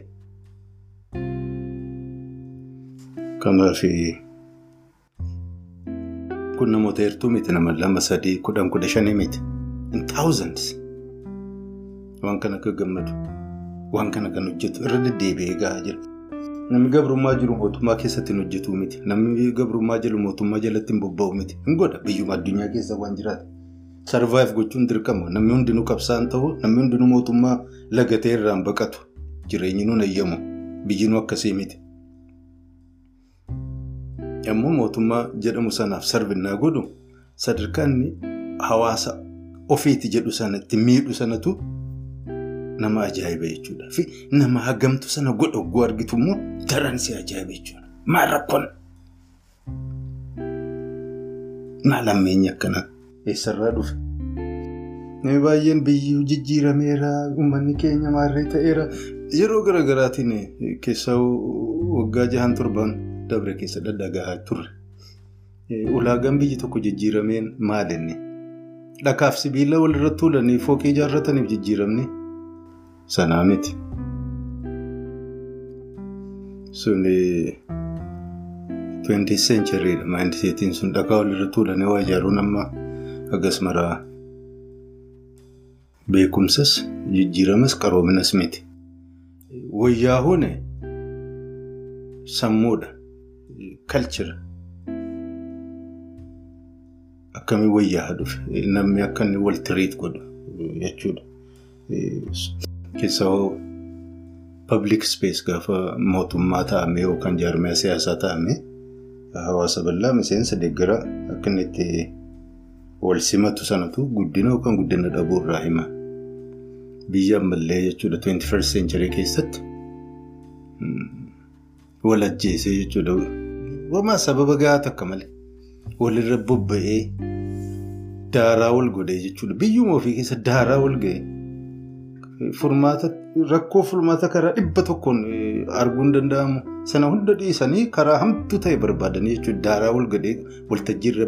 Kanaaf kun namoota heertuu miti nama lama sadii kudhan kudha shanii miti. In thousands. Waan kana akka gammadu. Waan kana kan hojjetu irra deddeebi'ee gahaa jira. Namni gabrummaa jiru mootummaa keessatti hin hojjetu miti. Namni gabrummaa jiru mootummaa jalatti hin bobba'u miti. Hin godha biyyuma addunyaa keessa waan jiraate. Sarvaayiv gochuun dirqama. Namni hundinuu qabsaa'an ta'u namni hundinuu mootummaa lagatee irraan baqatu. Jireenyi nuun ayyamu. Biyyi nu akkasii miti. Yommuu mootummaa jedhamu sanaaf sarbinnaa godhu sadarkaa inni hawaasa ofiiti jedhu sanatti miidhu sanatu nama ajaa'iba jechuudha. Fi nama hagamtu sana godha ogguu argitu immoo daran si ajaa'iba jechuudha. Maal rakkoon? Maal ammeenyi akkanaa? Eessarraa dhufe? Namni baay'een biyyi jijjiirameera, uummanni keenya maarree ta'eera. Yeroo garaagaraatiin keessaa waggaa jahan torban dabre keessa dhadhagaa turre. ulaagaan biyyi tokko jijjiirameen maalinni? Dhakaaf sibiila walirra tuulanii fooqii ijaarrataniif jijjiiramni sanaa miti. Suni 20th centuryidha maayindiseetiin sun dhakaa walirra tuulanii waa ijaaruun amma akkas maraa beekumsas jijjiiramas qaroominas miti. Wayyaa hune sammuudha. Kalchira. Akkamii wayyaa dhufe namni akka inni wal tiriit godhu jechuudha. Keessaa public space gaafa mootummaa taa'ame yookaan jaarmiyaa siyaasaa taa'ame hawaasa bal'aa miseensa deeggaraa akka inni itti wal simatu sanatu guddina yookaan guddina dhabuu irraa hima. Biyya ammallee jechuudha 21st century keessatti wal ajjeesee jechuudha. Wamaa sababa gahaa takka malee walirra bobba'ee daaraa wal godhee jechuudha. Biyyuma ofii keessa daaraa wal ga'ee furmaata rakkoo furmaata karaa dhibba tokkoon arguun danda'amu sana hunda dhiisanii karaa hamtuu ta'e barbaadanii jechuudha. Daaraa wal godhee waltajjiirra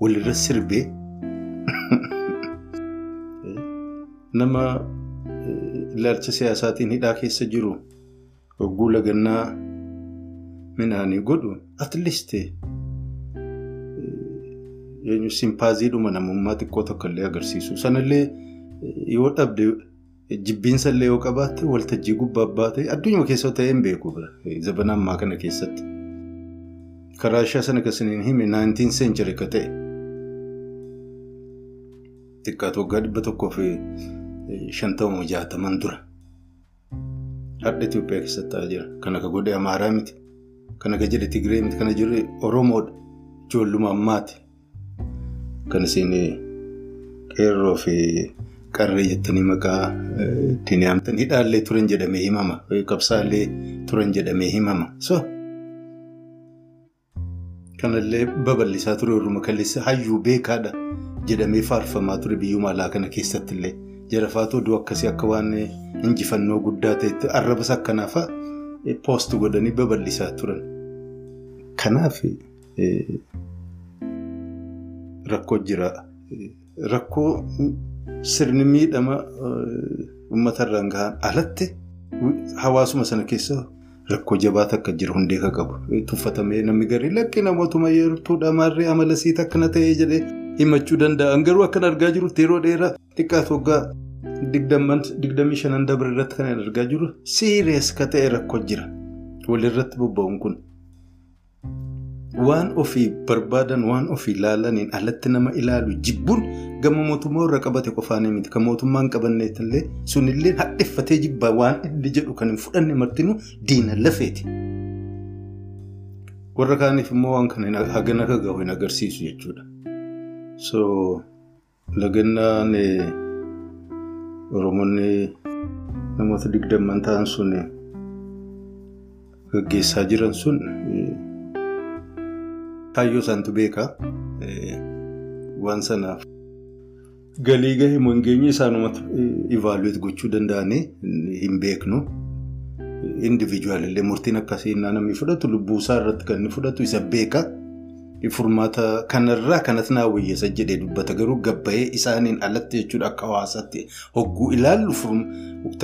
bahee walirra sirbee nama ilaalcha siyaasaatiin hidhaa keessa jiru hogguu lagannaa midhaanii godhu atleast simpaaziidhuma namummaa xiqqoo tokko illee agarsiisu. Sanallee yoo dhabde jibbiinsa illee yoo qabaatte waltajjii gubbaa baate addunyaa keessa ta'ee hin beeku zabana ammaa kana keessatti. Karaa ishaa sana kasaniin hime 19 century akka ta'e xiqqaatu waggaa dhibba tokkoo fi shantama jaataman dura. Har'a Itoophiyaa keessatti ta'aa jira. Kan akka godhe Amaaraa miti. Kan akka jedhe Tigiree miti. Kan jedhe Oromoodha. Ijoolluma ammaati. Kan isin qeerroo fi qarree jettanii maqaa ittiin yaamtan hidhaallee turan jedhamee himama. Qabsaallee turan jedhamee himama. So kanallee babal'isaa ture hayyuu beekaadha jedhamee faarfamaa ture biyyuma alaa kana keessatti illee. Jarafaatu oduu akkasii akka waan injifannoo guddaa ta'etti arrabas akkanaafaa poost godhanii babal'isaa turan. Kanaaf rakkoo jira. Rakkoo sirni miidhama uummatarraan gahan alatti hawaasuma sana keessa rakkoo jabaata akka jiru hundee ka qabu. Tuffatamee namni garii lakkii namootuma yeertuudha maarree amala siita akkana ta'ee jedhee. Himachuu danda'an garuu akkan argaa jirutti yeroo dheeraa xiqqaatu waggaa digdamii shanan dabre irratti kan argaa jiru siiriyees ka ta'e rakkoo jira walirratti bobba'uun kun. Waan ofii barbaadan waan ofii ilaalaniin alatti nama ilaalu jibbuun gama mootummaa irra qabate qofaanii miti kan mootummaan qabanneet illee sunillee hadheffatee jibbaa waan inni jedhu kan hin fudhanne martinuu diina lafeeti. Warra kaaniif immoo waan kana hagana akka gahu hin agarsiisu jechuudha. So lagannaan Oromoonni namoota digdamman ta'an sun gaggeessaa jiran sun kaayyoo isaantu beekaa. Waan sanaaf galii gahee geenye isaanumatti ivaaluweet gochuu danda'anii hin beeknu. Indiviijuwaalillee murtiin akkasii namni fudhatu lubbuusaa irratti kan inni fudhatu isa beeka. Furmaata kanarraa kanatti naa wayyeessa jedhee dubbata garuu gabba'ee isaaniin alatti jechuudha akka hawaasaatti hogguu ilaallu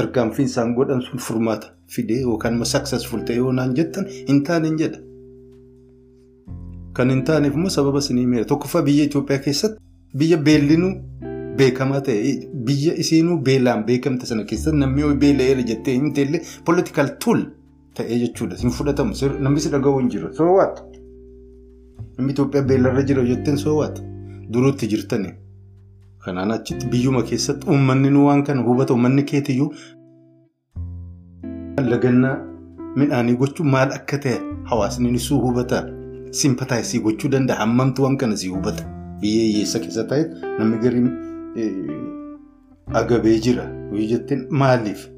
tarkaanfiin isaan godhan sun furmaata fidee yookaan immoo successful ta'ee yoo naan jettan hin taane hin jedha. Kan hin taaneef immoo sababa isinii meera tokkoffaa biyya Itoophiyaa keessatti biyya beellinuu beekamaa ta'e biyya isiinuu beelaan beekamte sana keessatti namni beela'eera jettee hin teellee political tool ta'ee jechuudha hin fudhatamu namni si dhaga'uu hin jiru. Namni Itoophiyaa beellarra jira jetteen soowaati. Duruutti jirtani. Kanaan achitti biyyuma keessatti uummanni nu waan kana hubata uummanni keetiyyuu lagannaa midhaanii gochuun maal akka ta'e hawaasni ni suu hubata. Simpataayisii gochuu danda'a. Hammamtu waan kana si hubata. Biyya hiyyeessa keessa ta'e namni gariin agabee jira. Yoo jetteen maaliif?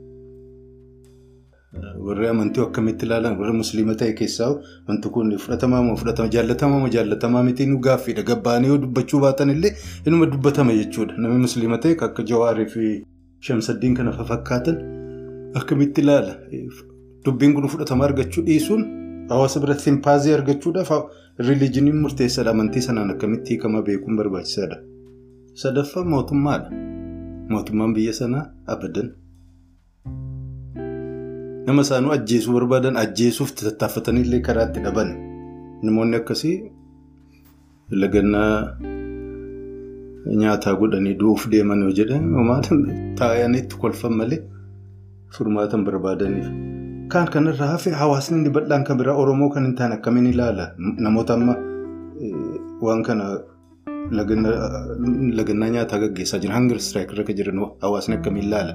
Warri amantii akkamitti ilaalan warri musliima ta'e keessaa wanti kun fudhatamaa moo fudhatama jaallatamaa moo jaallatamaa miti nu gaaffiidha. Gabbaanii yoo dubbachuu baatan illee inuma dubbatama jechuudha. Namni musliima ta'e akka Jawaarii fi Shamsaddiin kana fakkaatan akkamitti ilaala. Dubbiin kun fudhatama argachuu dhiisuun hawaasa biratti simpaazii argachuudhaaf rilijiniin murteessaadha amantii sanaan akkamitti hiikamaa beekuun barbaachisaadha. Sadaffaa mootummaadha. Mootummaan biyya sanaa abadan. Nama isaanuu ajjeesuu barbaadan ajjeesuuf tattaaffatanii illee karaa itti dhaban. Namoonni akkasii lagannaa nyaataa godhanii du'uuf deeman yoo jedhan taa'anii itti kolfan malee furmaatan barbaadaniif. Kaan kanarraa hafe hawaasni inni bal'aan kan biraa Oromoo kan hin taane akkamiin ilaala? Namoota amma waan kana lagannaa nyaataa gaggeessaa jiran hanga istiraayik irra jiran hawaasni akkamiin ilaala?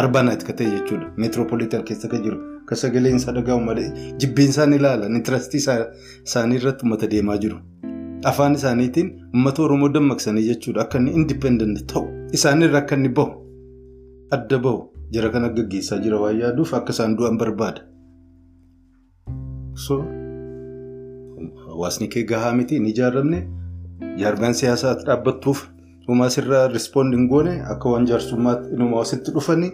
Arbaanaat kan ta'e jechuudha. Meetiroopoliitaan keessa kan jiru kan sagaleen isaa dhaga'amu malee jibbiin isaan ilaala. Intirastii isaanii irratti uummata deemaa jiru. Afaan isaaniitiin uummata Oromoo dammaqsanii jechuudha. Akka inni indipendent ta'u isaanirra akka inni bahu adda bahu. Jara kana gaggeessaa jira waan yaaduuf akka isaan du'an barbaada. Hawaasni kee gahaa miti hin ijaaramne jaarmaan siyaasaa dhaabbattuuf uumaa sirraa rispoond hin goone akka waan jaarsummaatti inuma wasitti dhufanii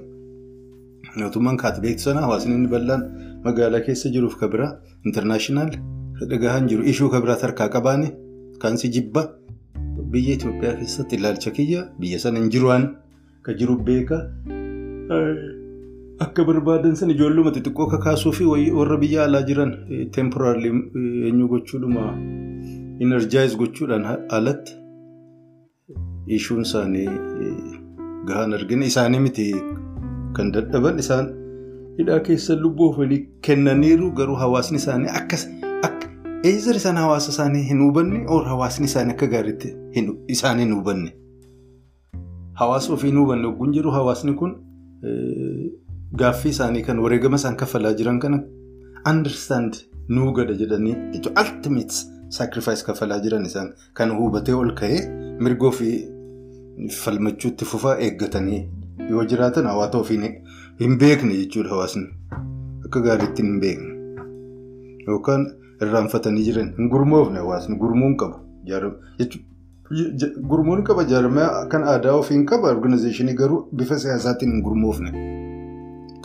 mootummaan kaati beektu sana hawaasni inni bal'aan magaalaa keessa jiruuf kan biraa intarnaashinaal dhagahaan jiru ishuu kan biraatti harkaa qabaane kan si jibba. Biyya Itoophiyaa keessatti ilaalcha kiyya biyya sana hin jiruwaan kan jiru beeka. Akka barbaadan san ijoolluma xixiqqoo kakaasuu fi warra biyya alaa jiran. Temporarli eenyu gochuudhuma inerjaayiz gochuudhaan alatti ishuun isaanii gahaan argina. Isaanii miti kan dadhaban isaan hidhaa keessa lubbuu ofii kennaniiru garuu hawaasni isaanii akka eezar isaan hawaasa isaanii hin hubanne hawaasni isaanii akka gaariitti isaanii hin hubanne. Hawaasa ofii hin hubanne ogguun jiru hawaasni kun. Gaaffii isaanii kan wareegama isaan kaffalaa jiran kana understand nuu gada jedhanii ultimate sacrifice kaffalaa jiran isaan kan hubatee ol ka'ee mirgoo fi falmachuutti fufaa eeggatanii yoo jiraatan hawaasa ofiin hin beekne jechuudha hawaasni akka gaariitti hin beekne yookaan irraanfatanii jiran hin gurmoofne hawaasni gurmuun qaba Gurmuun qaba jaarmaa kan aadaa ofiin qaba organizeeshinii garuu bifa siyaasaatiin hin gurmoofne.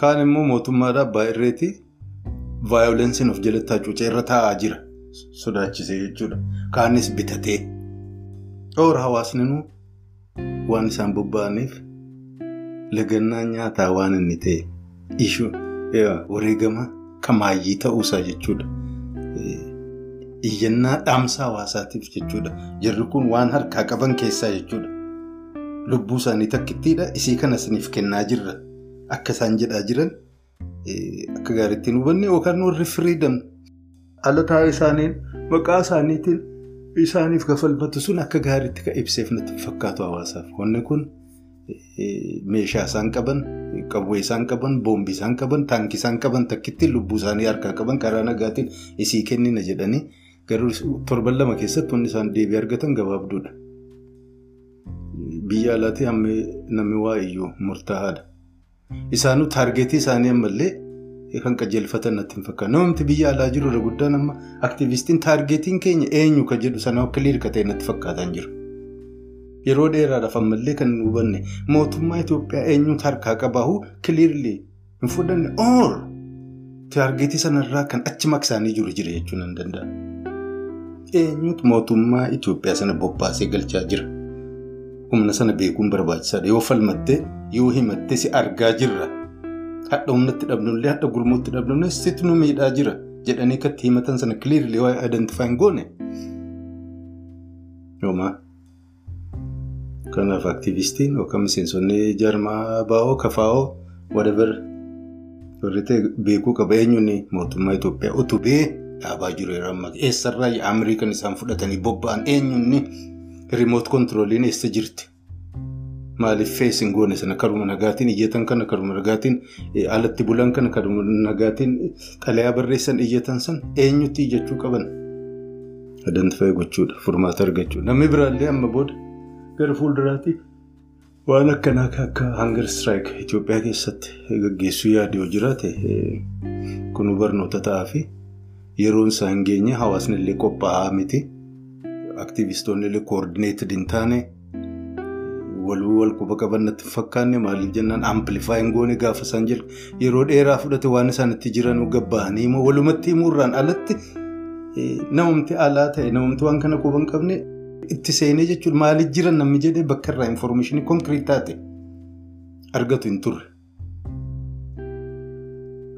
Kaan immoo mootummaadhaa abbaa irreetii vaayolensiin of jalatti hacuucee irra taa'aa jira. Sodaachisee jechuudha. Kaanis bitatee. Dhoora hawaasni waan isaan bobba'aniif lagannaa nyaataa waan inni ta'e ishuu wareegama kamaayyii ta'uusaa jechuudha. Iyyannaa dhaamsa hawaasaatiif jechuudha. Jarri kun waan harkaa qaban keessaa jechuudha. Lubbuu isaanii takkittiidha. Isii kana isiniif kennaa jirra. Akka isaan jedhaa jiran akka gaariitti hin hubanne yookaan warri firiidam ala taa'ee isaaniin maqaa isaaniitiin isaaniif kafalfatu sun akka gaariitti kan ibseef natti fakkaatu hawaasaaf. Wanni kun meeshaa isaan qaban, qawwee isaan qaban, boombii isaan qaban, taankii isaan qaban takkittiin lubbuu isaanii harkaa qaban karaa nagaatiin isii kennina jedhanii. Garuu torban lama keessatti wanti isaan deebii argatan gabaabduudha. Biyya alaatti namni waa iyyuu murtaa'aadha. Isaanuu taargeetii isaanii ammallee kan qajeelfatan natti hin fakkaatu. Namni biyya alaa jiru irra guddaan amma aktivistiin taargeetiin keenya eenyu kan jedhu sana akka liirka ta'e natti fakkaataa jiru. Yeroo dheeraadhaaf ammallee kan hin hubanne mootummaa Itoophiyaa eenyutu harkaa qabaahu kiliirli hin fudhanne ool taargeetii sanarraa kan achi maqsaanii jiru jira jechuun hin danda'a. Eenyutu mootummaa Itoophiyaa sana bobbaasee galchaa jira. Humna sana beekuun barbaachisaadha. Yoo falmattee yoo himattee si argaa jirra. Hadha humnatti dhabnullee hadha gurmuutti dhabnullee sitti nu miidhaa jira jedhanii kan itti himatan sana kiliirli waa identifaa hin goone. Yoomaa. Kanaaf aktivistiin yookaan miseensonni jaarmaa baa'oo kafaa'oo whatever warri ta'e beekuu qaba eenyuun mootummaa Itoophiyaa utubee dhaabaa jiru yeroo ammaa eessarraa Ameerikaan isaan fudhatanii bobba'an eenyuun riimoot kontirooliin eessa jirti. Maaliif fees hin goone sana karuma nagaatiin iyyatan kana karuma nagaatiin alatti bulan kana karuma nagaatiin xalayaa barreessan iyyatan san eenyutti iyyachuu qaban. Adantifaa gochuudha furmaata argachuudha namni biraallee amma booda. Gara fuulduraatti waan akkanaa akka hangar istiraayik Itoophiyaa keessatti gaggeessuu yaadu yoo jiraate kun barnoota ta'aa fi yeroon isaa hin geenye hawaasni illee qophaa'aa miti. Aktivistoonni illee koordineetid hin taane waluu wal quba qaban natti fakkaanne maaliif jennaan amplifaa hin goone gaafa isaan jira yeroo dheeraa fudhate waan isaan itti jiran gabba'anii immoo walumatti himuurraan alatti namumti alaa ta'e namumti waan kana quba hin qabne itti seenee jechuudha maaliif jiran namni jedhee bakka irraa infoormeeshinii konkiriit taate argatu hin turre.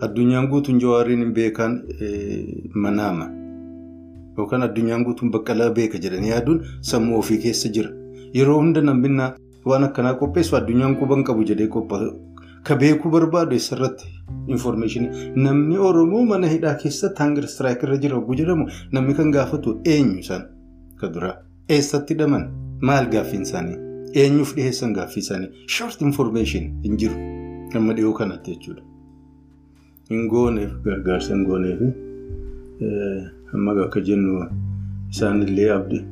Addunyaan guutuun jawaariin hin beekan manaama. Yookaan addunyaan guutuun baqqalaa beeka jedhanii yaaduun sammuu ofii keessa jira. Yeroo hunda namni waan akkanaa qopheessu addunyaan quba hin qabu jedhee qophaa'e. Ka beekuu barbaadu eessarratti infoormeeshinii. Namni Oromoo mana hidhaa keessatti hanga istiraayik irra jira yogguu jedhamu namni kan gaafatu eenyu isaan ka duraa. Eessatti hidhaman maal gaaffiin isaanii? Eenyuuf dhiheessan gaaffii isaanii? Short infoormeeshin hin jiru. Amma dhiyoo kanatti jechuudha. Hin gooneef gargaarsa hin gooneef amma akka jennu isaanillee abdii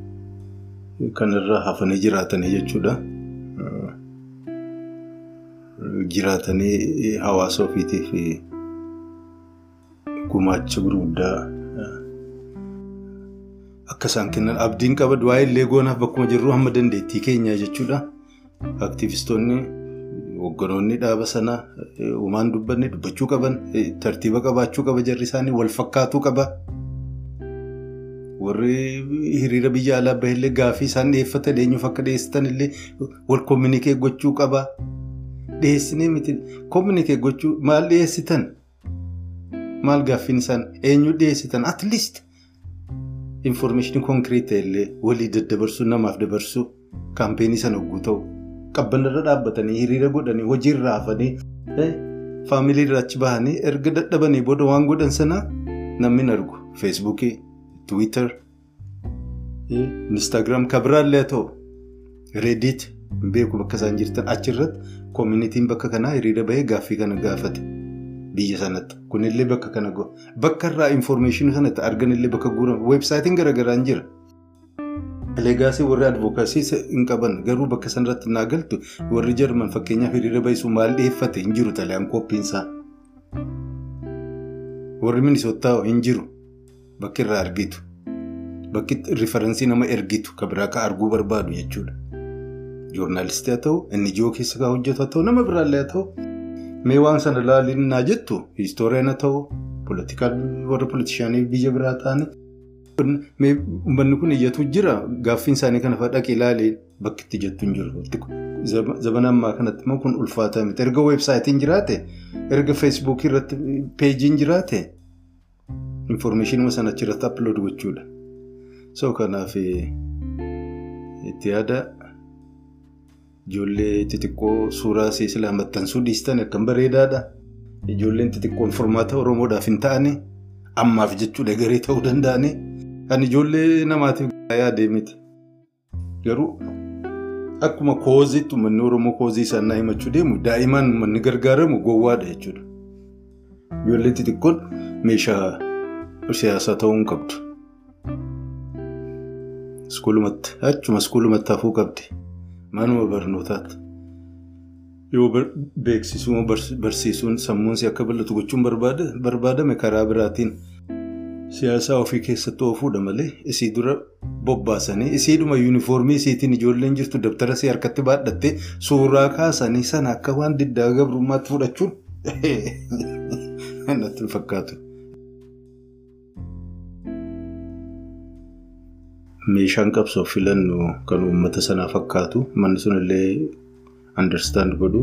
kanarraa hafanii jiraatanii jechuudha. Jiraatanii hawaasa ofiitiif gumaacha gurguddaa akka isaan kennan abdiin qaba du'aa illee goonaaf bakkuma jirru hamma dandeettii keenyaa jechuudha. Aktiivistoonni hogganoonni dhaaba sanaa uumaan dubbanne dubbachuu qaban tartiiba qabaachuu qaba jarri isaanii wal fakkaatuu qaba. Warri hiriira biyya alaa bahillee gaaffii isaan dhiyeeffatan eenyuuf akka dhiyeessitan illee wal koominikee gochuu qaba. Dhiyeessinee miti koominikee gochuu maal dhiyeessitan? Maal gaaffiin isaan eenyu dhiyeessitan? At least infoormeeshinii konkiriit illee walii daddabarsuu namaaf dabarsuu kaampeenii sana hogguu ta'u qabbanarra dhaabbatanii hiriira godhanii hojiirra hafanii faamiliirra achi bahanii erga dadhabanii booda waan godhan sanaa namni argu feesbuukii tiwiitar instaagiraam kabiraallee haa ta'u reediit beeku bakka isaan jirtan achirratti koomunitiin bakka kanaa hiriira bahee gaaffii kana gaafate. Biyya sanatti kunillee bakka kana go'a. Bakka irraa infoormeeshinii sanatti arganillee bakka guuramu weebsaayitiin garaagaraa jira. Leegaasii warri advokaasii hin qaban garuu bakka sanarratti naa galtu warri jarman fakkeenyaaf hiriira bahisuu maal dhiyeeffate hin jiru talaan qophiinsaa. Warri minisootaa hin jiru bakki irraa argitu. Bakki riifaransii nama ergitu kan biraa kan arguu barbaadu jechuudha. Joornaalistii haa ta'u inni ijoo keessa kan hojjetu haa ta'u nama biraallee haa ta'u. Mee waan sana ilaalinaa jettu histooriyaan haa ta'u warra politishaanii biyya biraa ta'anii uummanni kun iyyatu jira gaaffiin isaanii kana fa'aa dhaqee ilaalee bakki itti jettu hin jiru. Zabana ammaa kanatti immoo kun ulfaataa miti. Erga weebsaayitiin jiraate erga feesbuukii irratti peejiin jiraate infoormeeshinii sana achirratti aplood gochuudha. So kanaaf itti yaada. Ijoollee xixiqqoo suuraa silaa maxxansuu dhiistan akkam bareedaadha. Ijoolleen xixiqqoon furmaata Oromoodhaaf hin ta'ani. Ammaaf jechuudha garee ta'uu danda'ani. Kan ijoollee namaatiif yaadee miti. Garuu akkuma kooziitti uummanni Oromoo koozii isaan naa himachuu deemu daa'imaan uummanni gargaaramu gowwaadha jechuudha. Ijoollee xixiqqoon meeshaa siyaasaa ta'uu hin qabdu. Achuma iskuulumatti hafuu qabdi. Manuma barnootaatti yoo beeksisuu barsiisuun sammuunsi akka bal'atu gochuun barbaadame karaa biraatiin. Siyaasaa ofii keessatti oofuudha malee isii dura bobbaasanii isiidhuma yuunifoormii isiitiin ijoolleen jirtu dabtara isii harkatti baadhattee suuraa kaasanii sana akka waan diddaa gabrummaatti fudhachuun. [LAUGHS] Natti hin fakkaatu. Meeshaan qabsoof filannu kan uummata sanaa fakkaatu manni sunillee understand godhu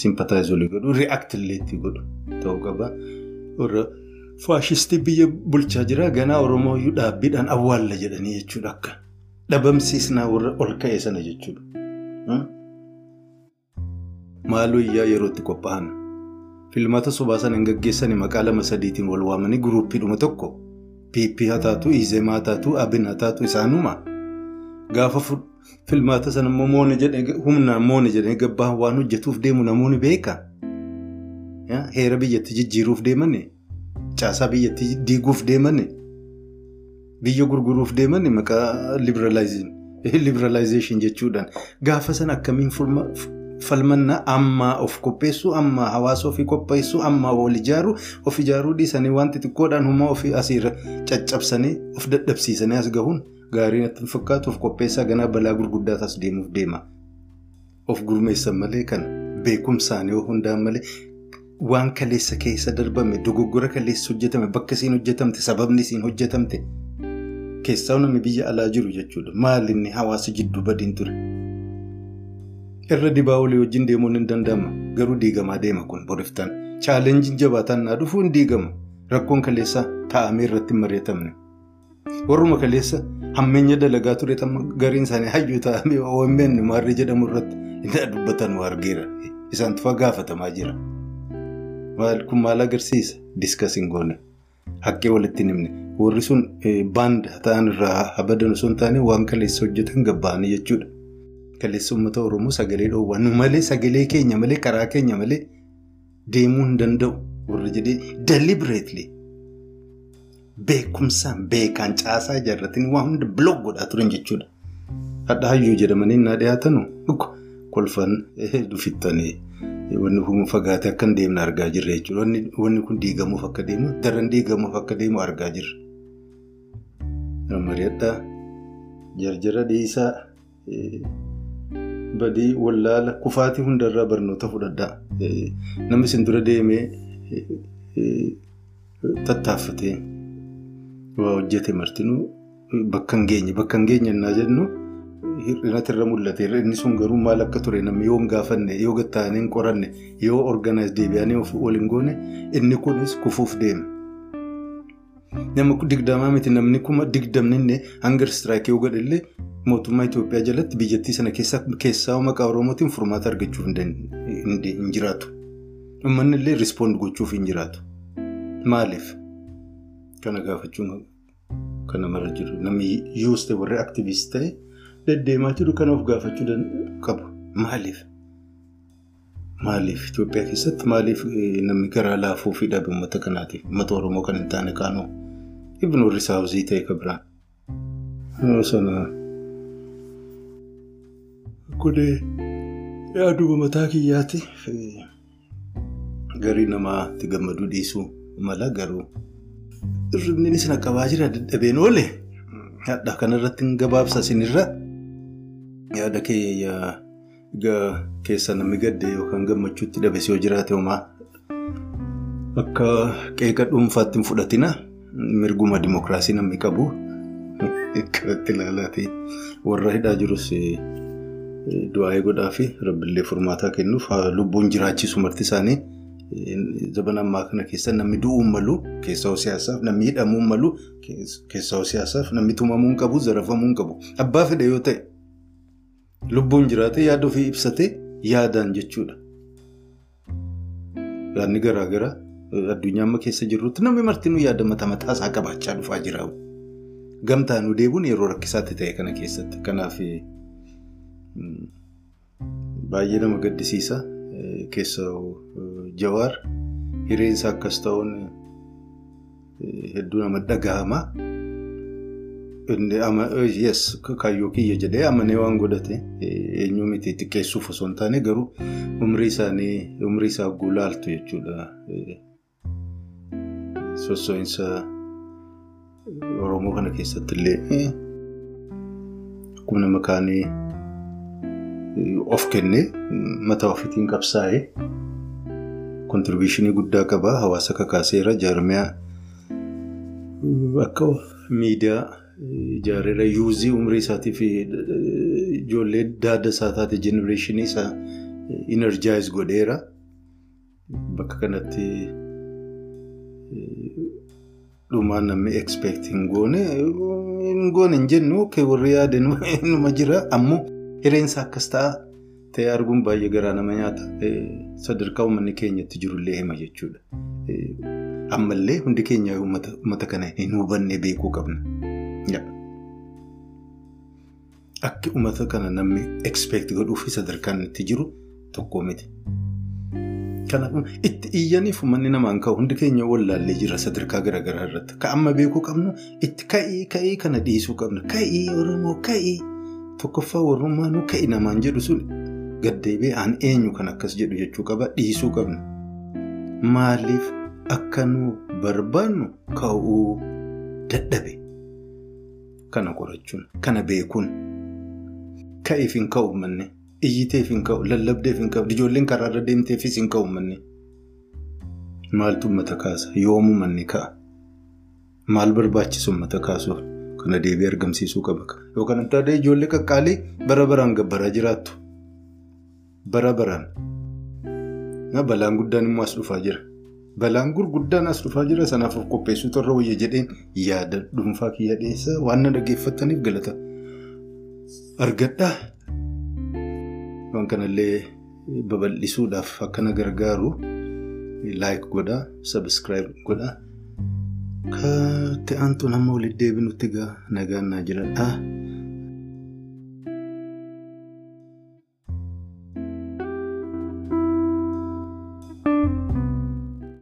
sympathize olii godhu react illee itti godhu ta'uu qaba. Faashistii biyya bulchaa jira ganaa Oromoo iyyuu dhaabbiidhaan awwaalla jedhanii jechuudha akka dhabamsiisnaa warra ol ka'e sana jechuudha. Maaloo iyyaa yerootti qophaa'an filmaata sobaa sana hin gaggeessanii maqaa lama sadiitiin wal waamanii guruuppiidhuma tokko. PP haa taatu, Izemaa haa taatu, Abin haa taatu isaanuma. Gaafa filmaata sana immoo moona jedhee humnaan moona jedhee gabbaa waan hojjetuuf deemu namoonni beeka. Heera biyyatti jijjiiruuf deemani. Caasaa biyyatti diiguuf deemani. Biyya gurguruuf deemani maqaa liberalizeeshin jechuudhaan. Gaafa sana akkamiin falmannaa ammaa of qopheessuu ammaa hawaasa ofii qopheessuu ammaa wal ijaaruu of ijaaruu dhiisanii waan xixiqqoodhaan humna ofii asiirra caccabsanii of dadhabsiisanii as gahuun gaarii natti fakkaatu of qopheessaa ganaa balaa gurguddaa taas deemuuf deema. Of gurmeessan malee kana beekumsaan yoo hundaan malee waan kaleessa keessa darbame dogoggora kaleessa hojjetame bakka isiin hojjetamte sababni isiin hojjetamte keessaa namni biyya alaa jiru jechuudha. Maal inni hawaasa jidduu badiin ture. Irra dibaa olii wajjin deemuun hin danda'ama. Garuu diigamaa deema kun boriftaan. Chaalenjiin jabaataan naa dhufuu hin diigama. Rakkoon kaleessaa taa'amee irratti hin mari'atamne. Warruma kaleessa hammeenya dalagaa ture gariin isaanii hayyuu taa'amee OMN maarree jedhamu irratti inni dubbatan argeera. Isaantu fa'aa gaafatamaa jira. Kun maal agarsiisa? Diskasiin goone. Haqqee walitti hin himne. Warri sun baanda ta'an irraa abadan osoo hin taane waan kaleessa hojjetan gabba'anii jechuudha. Kaleessa uummata Oromoo sagalee dhoowwan malee sagalee keenya malee karaa keenya malee deemuu hin danda'u. Warri jedhee deliberately beekumsaan beekaan caasaa ijaarratanii waan hunda bilook godhaa turan jechuudha. Hadha hayyuu jedhamanii innaa dhiyaatanu kolfan dufittanii wanni kun fagaatee akka hin deemne argaa jirra jechuudha. Wanni kun diigamuuf akka deemu daran diigamuuf akka deemu argaa jirra. Mari'adhaa jarjara dhiisaa badii wallaala kufaatii hundarraa barnoota fudhadhaa. Namni isin dura deemee tattaaffatee waa hojjete martinuu bakka hin geenye bakka hin geenye innaa jennu hir'inati irra mul'ate inni sun garuu maal akka ture namni yoo hin gaafanne yoo gatta'anii hin qoranne yoo organaayiz deebi'anii wal hin goone inni kunis kufuuf deema. Nama digdamaa miti namni kuma digdamni hangar istiraayikii yoo godhallee mootummaa Itoophiyaa jalatti biyyattii sana keessaa maqaa Oromootiin furmaata argachuuf hin jiraatu. Uummanni illee rispoond gochuuf hin jiraatu. Maaliif? Kana gaafachuun kan namarra jiru. Namni yuus ta'e warri aktiviist ta'e deddeemaa jiru kana of gaafachuu qabu. Maaliif? Maaliif Itoophiyaa keessatti maaliif namni garaa laafuu fi dhabe uummata kanaatiif uummata Oromoo kan hin taane kaanuu ibn warri saawuzii ta'e kan biraan. Kunee yaaduma mataa kiyyaati garii namaatti gammaduu dhiisuu mala garuu irribni isin qabaa jira dadhabeen oole hadha kanarratti hin gabaabsa isinirra yaada keessa namni gadde yookaan gammachuutti dhabes yoo jiraate homaa akka qeeqa dhuunfaatti hin fudhatina mirguma dimookiraasii namni qabu [LAUGHS] kanatti ilaalaati warra hidhaa jirus du'aa godhaa fi rabbiillee furmaataa kennuuf lubbuun jiraachisu marti isaanii. Zabana ammaa kana keessa namni du'uu malu keessaa siyaasaaf namni hidhamuu malu keessaa siyaasaaf namni tumamuu qabu zarafamuu qabu abbaa fedhe yoo ta'e lubbuun jiraate yaada ofii ibsate yaadaan jechuudha. Yaadni garaagaraa addunyaa amma keessa jirrutti namni martinuu yaada mataa mataa isaa qabaachaa dhufaa jira. Gamtaanuu deebiin yeroo rakkisaatti ta'e kana keessatti kanaaf baay'ee nama gaddisiisa. Keessaa jawaar hireensa akkas ta'uun hedduu nama dhagahama. Kaayyoo kiyya jedhee amanee waan godhate eenyu miti xiqqeessuuf osoo hin taane garuu umrii isaanii umrii isaa guulaaltu jechuudha. Sossoo'insa Oromoo kana keessatti illee akkuma nama kaanii. Of kennee mataa ofiitiin qabsaa'ee kontiribushinii guddaa qaba. Hawaasa kakaaseera jaarmiyaa akka miidiyaa ijaareera yuuzii umrii isaatii fi ijoollee daada isaa taate jenereeshinii isaa inerjaayiz godheera. Bakka kanatti dhumaan namni ekspeekti hin goone hin goone hin jennu warri yaade numa jira ammoo. Hireensa akkas ta'a ta'ee arguun baay'ee garaa nama nyaata. Sadarkaa uummanni keenyatti jirullee hima jechuudha. Ammallee hundi keenya uummata kana hin hubanne beekuu qabna. Akki uummata kana namni ekspeekti godhuu fi sadarkaan itti jiru tokko miti. Kanaafuu itti iyyaniif uummanni namaan ka'u hundi keenya wallaallee jira sadarkaa garaagaraa irratti. Ka amma beekuu qabnu itti ka'ii ka'ii kana dhiisuu qabna. Ka'ii Oromoo ka'ii. Tokkoffaa warrummaanuu ka'i namaan jedhu sun gaddeebi'ee aan eenyu kan akkas jedhu jechuu qaba dhiisuu qabna. Maaliif akka nu barbaannu ka'uu dadhabe? Kana qorachuun, kana beekuun, ka'eef hin ka'u manne, iyyiteef hin ka'u, lallabdeef hin ka'u, ijoolleen karaarra deemteefis hin ka'u manne. Maaltu uummata kaasa? Yoomuu manni ka'a? Maal barbaachisu uummata kaasuuf? Kana deebii argamsiisuu qaba. Yookaan taane ijoollee qaqqaalii bara baraan gabbaraa jiraattu. Bara baraan. Balaan guddaan immoo as dhufaa jira. Balaan gurguddaan as dhufaa jira. Sanaaf of qopheessuu irra wayya jedheen yaada dhuunfaa kiyya dhiyeessa waan na dhaggeeffataniif galata. Argadhaa. Waan kanallee babal'isuudhaaf akka na gargaaru laayik godhaa, sabiskiraayib godhaa. Kan ta'antu nama walitti deebinutti nagaan naa jiradhaa.